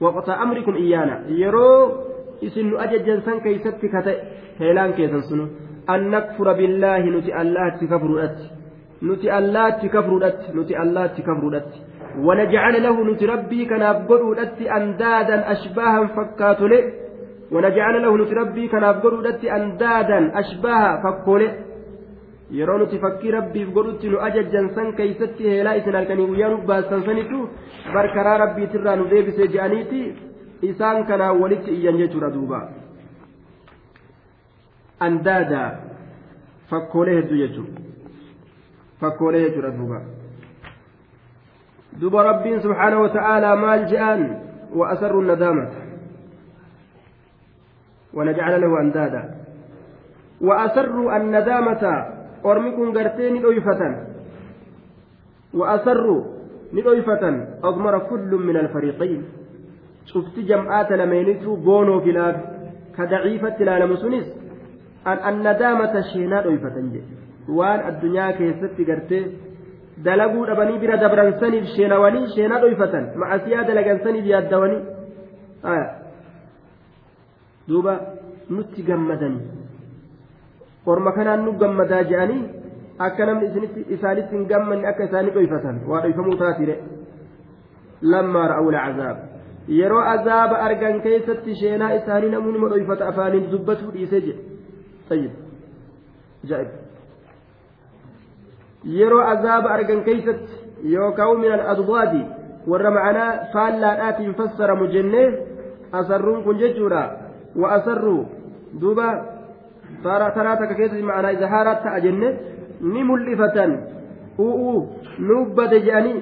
وقت أمركم إيانا. يرو إسن أججن سن كيست كتاي هيلان كيسن سنو. أن نكفر بالله نتي الله تكفرت نتي الله تكفرت نتي الله تكفرت ونجعل له نتربي كان أبقر أندادا أشباها فكاتله ونجعل له نتربي كان أبقر أندادا أشباها rabbiif godhutti nu ajajjan san keeysatti heelaa isin halkanii guyyaa nu baastan sanitu barkaraa rabbiitirraa nu deebisee je'aniiti isaan kanaan walitti iyyan jechuudha duuba jechuudha fakkoolee jechuudha duuba duba rabbiin subxaanahu wata'aalaa maal je'an وأسروا الندامة. ونجعل له أندادا. وأسروا الندامة أرمكم قرتين ندويفة وأسروا ندويفة أضمر كل من الفريقين. شفت جمعات لمينتو بونو في لاب كضعيفة لا لمسونيس أن الندامة شينا دويفة وان الدنيا كيست قرتين dalaguu dhabanii bira dabransaniif sheenawanii sheenaa dhoyfatan macasiyaa dalagansaniif yaaddawanii duuba nutti gammadanii orma kanaan nu gammadaa je'anii akka namni isaanitti hin gammanne akka isaanii dhoyfatan waa dhoyfamuu taatire lammaa ra'awu lcazaab yeroo azaaba argan keessatti sheenaa isaanii namni modhoyfata afaaniin dubbatuu dhiisee jedhe tayyib jaa'ib yeroo azaaba argan keessatti yookaan min al-adwaadi warra ma'anaa faallaadhaatiin fassaramu jennee asarruun kun jechuudha wa asarruu duuba taraa takka keessatti ma'anaa izahaaraa ta'a jenne ni mul'ifatan u'uu nubbate je'anii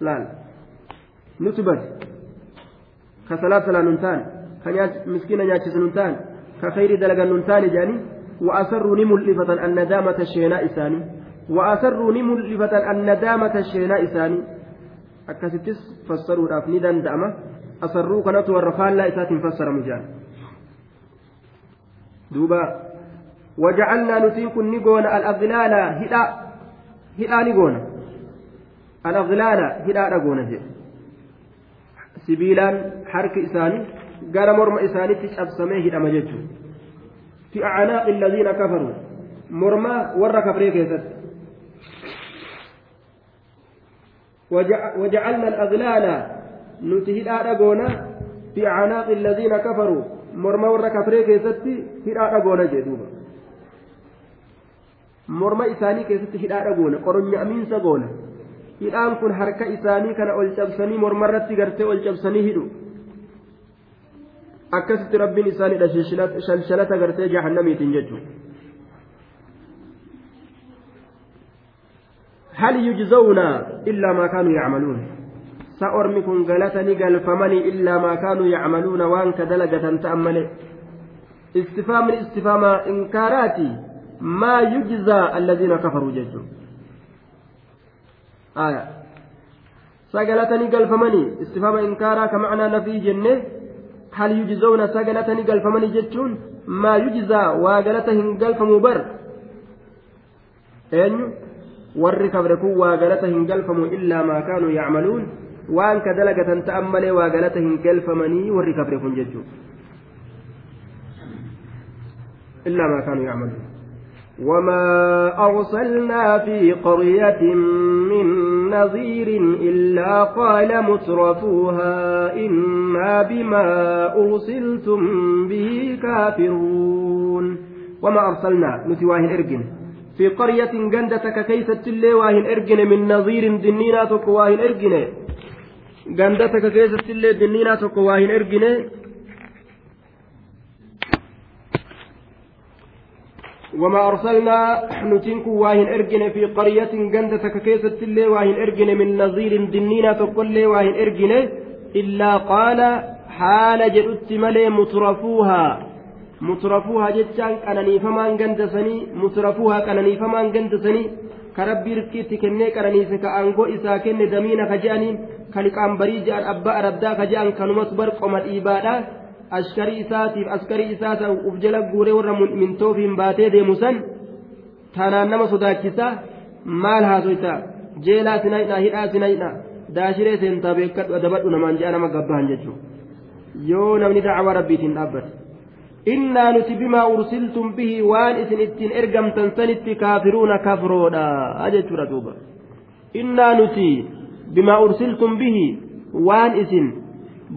laal nuti bade ka salaat salaa dalagan nun taane je'anii وأسروا نملفة الندامة الشيناء إساني. وأسروا نملفة الندامة الشيناء إساني. أكستس فسروا رافني دندأمة أسروا كانت والرفال لا إسات فسر مجال دوبا وجعلنا نتيكن نقول الأغلال هدا هدا نقول الأغلال هدا نقول sibiilaan harki isaanii gara morma isaaniitti cabsamee hidhama jechuudha fi acnaaqi alladiina kafaruu mormaa warra kafree keessatti وجعلنا الأغلال نتهدى أغونا في أعناق الذين كفروا مرمى ورا كفري كيستي هدى أغونا جدوبا مرمى إساني كيستي هدى أغونا قرن أمين سغونا hidhaan kun harka isaanii kana ol cabsanii mormarratti gartee ol cabsanii hidhu akkasitti rabbiin isaaniidha shalshalata gartee jahannamiitiin jechuudha. هل يجزون إلا ما كانوا يعملون سأرمي كن غلتني قلفمني إلا ما كانوا يعملون وان كدلقة تأمل استفهام الاستفهام إنكاراتي ما يجزى الذين كفروا ججوا آية سقلتني قلفمني استفهام إنكارا كمعنى نفي جنة هل يجزون سقلتني قلفمني جتون ما يجزى وقلتهم قلفموا بر أين warri kabre kun waa galata hin galfamu illaa maa kaanuu yacmaluun waan ka dalagatan ta'an malee waa galata hin galfamanii warri kabre kun jechuudha illaa maa kaanuu yacmaluun وما أرسلنا في قرية من نظير إلا قال مترفوها إنا بما أرسلتم به كافرون وما أرسلنا نتواهن إرجن في قرية جندتك كيست اللي واهن إرجن من نظير دنينا واهن إرجن. جندتك كيست اللي دنينا واهن إرجن. وما أرسلنا نتنك واهن إرجن في قرية جندتك كيست اللي واهن إرجن من نظير دنينا تقول واهن إرجن إلا قال حال جدت ملي مترفوها. مترفوها جتان كانني فمان جندسني مترفوها كانني فمان جندسني كربي ركيت كني كانني سكا أنغو إسا كن دمينا كجاني كالقام بريج أبا أردا كجان كانوا مصبر قمت إبادة askarii isaatiif askarii isaa ta'u uf jala guuree warra mintoofiin baatee deemu san tanaan nama sodaachisa maal haasoyta jeelaa sinayidha hidhaa sinayidha daashiree seentaa beekadhu dabadhu namaan je'a nama gabbaan jechuudha yoo namni dacwaa rabbiitiin dhaabbate innaa nuti bimaa ursiltum bihi waan isin ittiin ergamtan sanitti kaafiruuna kafroodha jechuudha duuba innaa nuti bimaa ursiltum bihi waan isin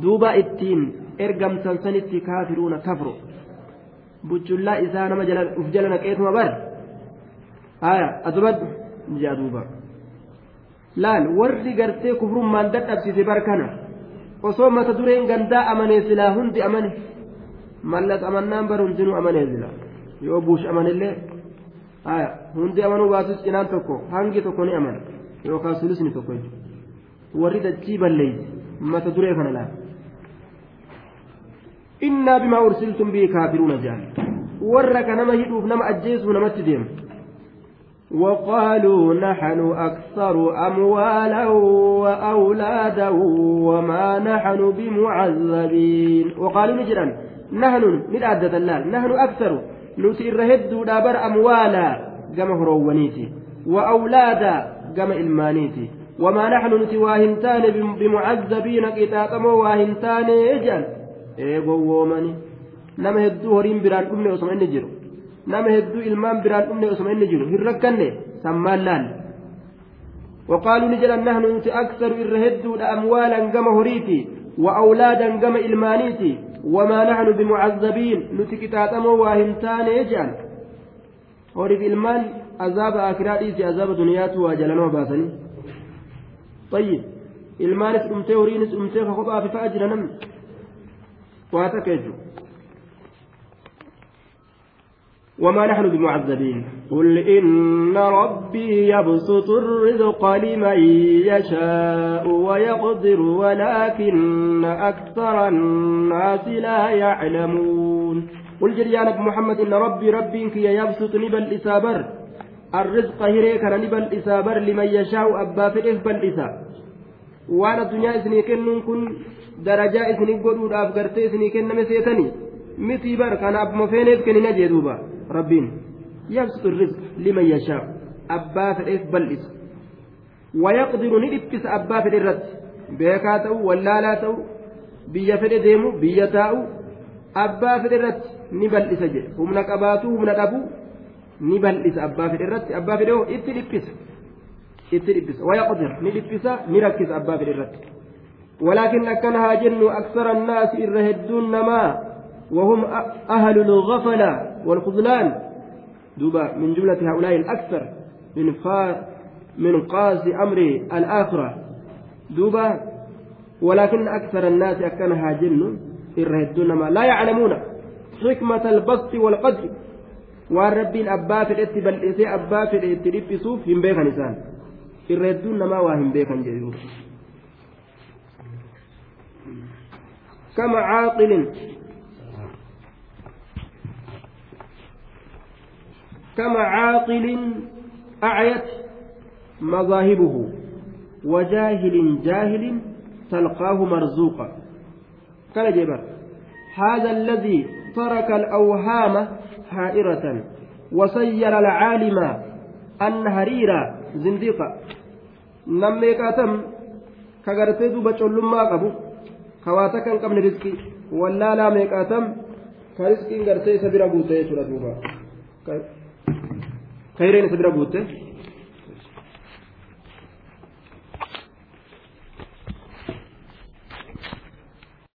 duuba ittiin ergamtan sanitti kaafiruuna kafro buchullaa isaa nama uf jala naqeetuma bar haya adubad jaa duuba laal warri gartee kufrummaan dadhabsiise bar kana osoo mata dureen gandaa amanee silaa hundi amane mallas amannaan bar hundinuu amanee sila yoo buush amanillee haya hundi amanuu baasus cinaan tokko hangi tokko ni amana yookaan sulusni tokko warri dachii balleeyse mata duree kana laal إنا بما أرسلتم به كافرون جان ورك نما هدوف نما أجيسوا نما تديم وقالوا نحن أكثر أموالا وأولادا وما نحن بمعذبين. وقالوا نجرا نحن ندعدة الله نحن أكثر. نسير هدو دابر أموالا قم هرونيتي وأولادا قم إلمانيتي. وما نحن نتواهنتان بمعذبين كتاكمو واهنتان إجان eegowwoomani nama hedduu horiin biraan dhumne osoma inni jiru nama hedduu ilmaan biraan dhumne osoma inni jiru hin rakkanne sammaan laal وقالوا نجل نحن نت أكثر هدود أموالا كما هريتي وأولادا كم إلمانيتي وما نحن بمعذبين نتكتاتمو واهمتان يجعل azaaba akiraa dhiisi azaaba duniyaatu waa jalanoo baasanii طيب dhumtee ka kophaa fi fa'a jira namni waa وما نحن بمعذبين. قل إن ربي يبسط الرزق لمن يشاء ويقدر ولكن أكثر الناس لا يعلمون. قل جريانك محمد إن ربي ربي كي يبسط نبل إسابر الرزق هريك نبل إسابر لمن يشاء أبا في بل waan addunyaa isinii kennuun kun darajaa isinii godhuudhaaf gartee isinii kenname seetanii? Mitii bar kana abbuma feeneef kennina jee duuba rabbiin. Yabsutu rizq liman yashaa. Abbaa fedheef bal'isa. Wayaqdiru ni dhiphisa abbaa fedhe irratti. Beekaa ta'u wallaalaa ta'u biyya fedhe deemu biyya taa'u abbaa fedhe irratti ni bal'isa jedhe. Humna qabaatu humna dhabu ni bal'isa abbaa fedhe irratti. Abbaa fedhe itti dhiphisa itti dhiphisa wayaqdir ni dhiphisa ni ولكن أكنها جن أكثر الناس إر هدون نما وهم أهل الغفلة والخذلان دوبا من جملة هؤلاء الأكثر من فا من قاس أمر الآخرة دوبا ولكن أكثر الناس أكنها جن إر هدون نما لا يعلمون حكمة البسط والقدر waan rabbiin abbaa fedhetti bal'isee abbaa fedhe itti isaan. Irra hedduun namaa waa hin beekan jedhuuf kama caaqilin. كما عاقل أعيت مذاهبه وجاهل جاهل تلقاه مرزوقا كان جبر هذا الذي ترك الأوهام حائرة وسير العالم النهريرا زنديقا نمي كاتم كغرتي دوبا چولما قبو كواتا كان قبل رزقي ولا لا ميقاتم كرزقي غرتي سبيرا بوتي چورا دوبا خيرين سبيرا بوتي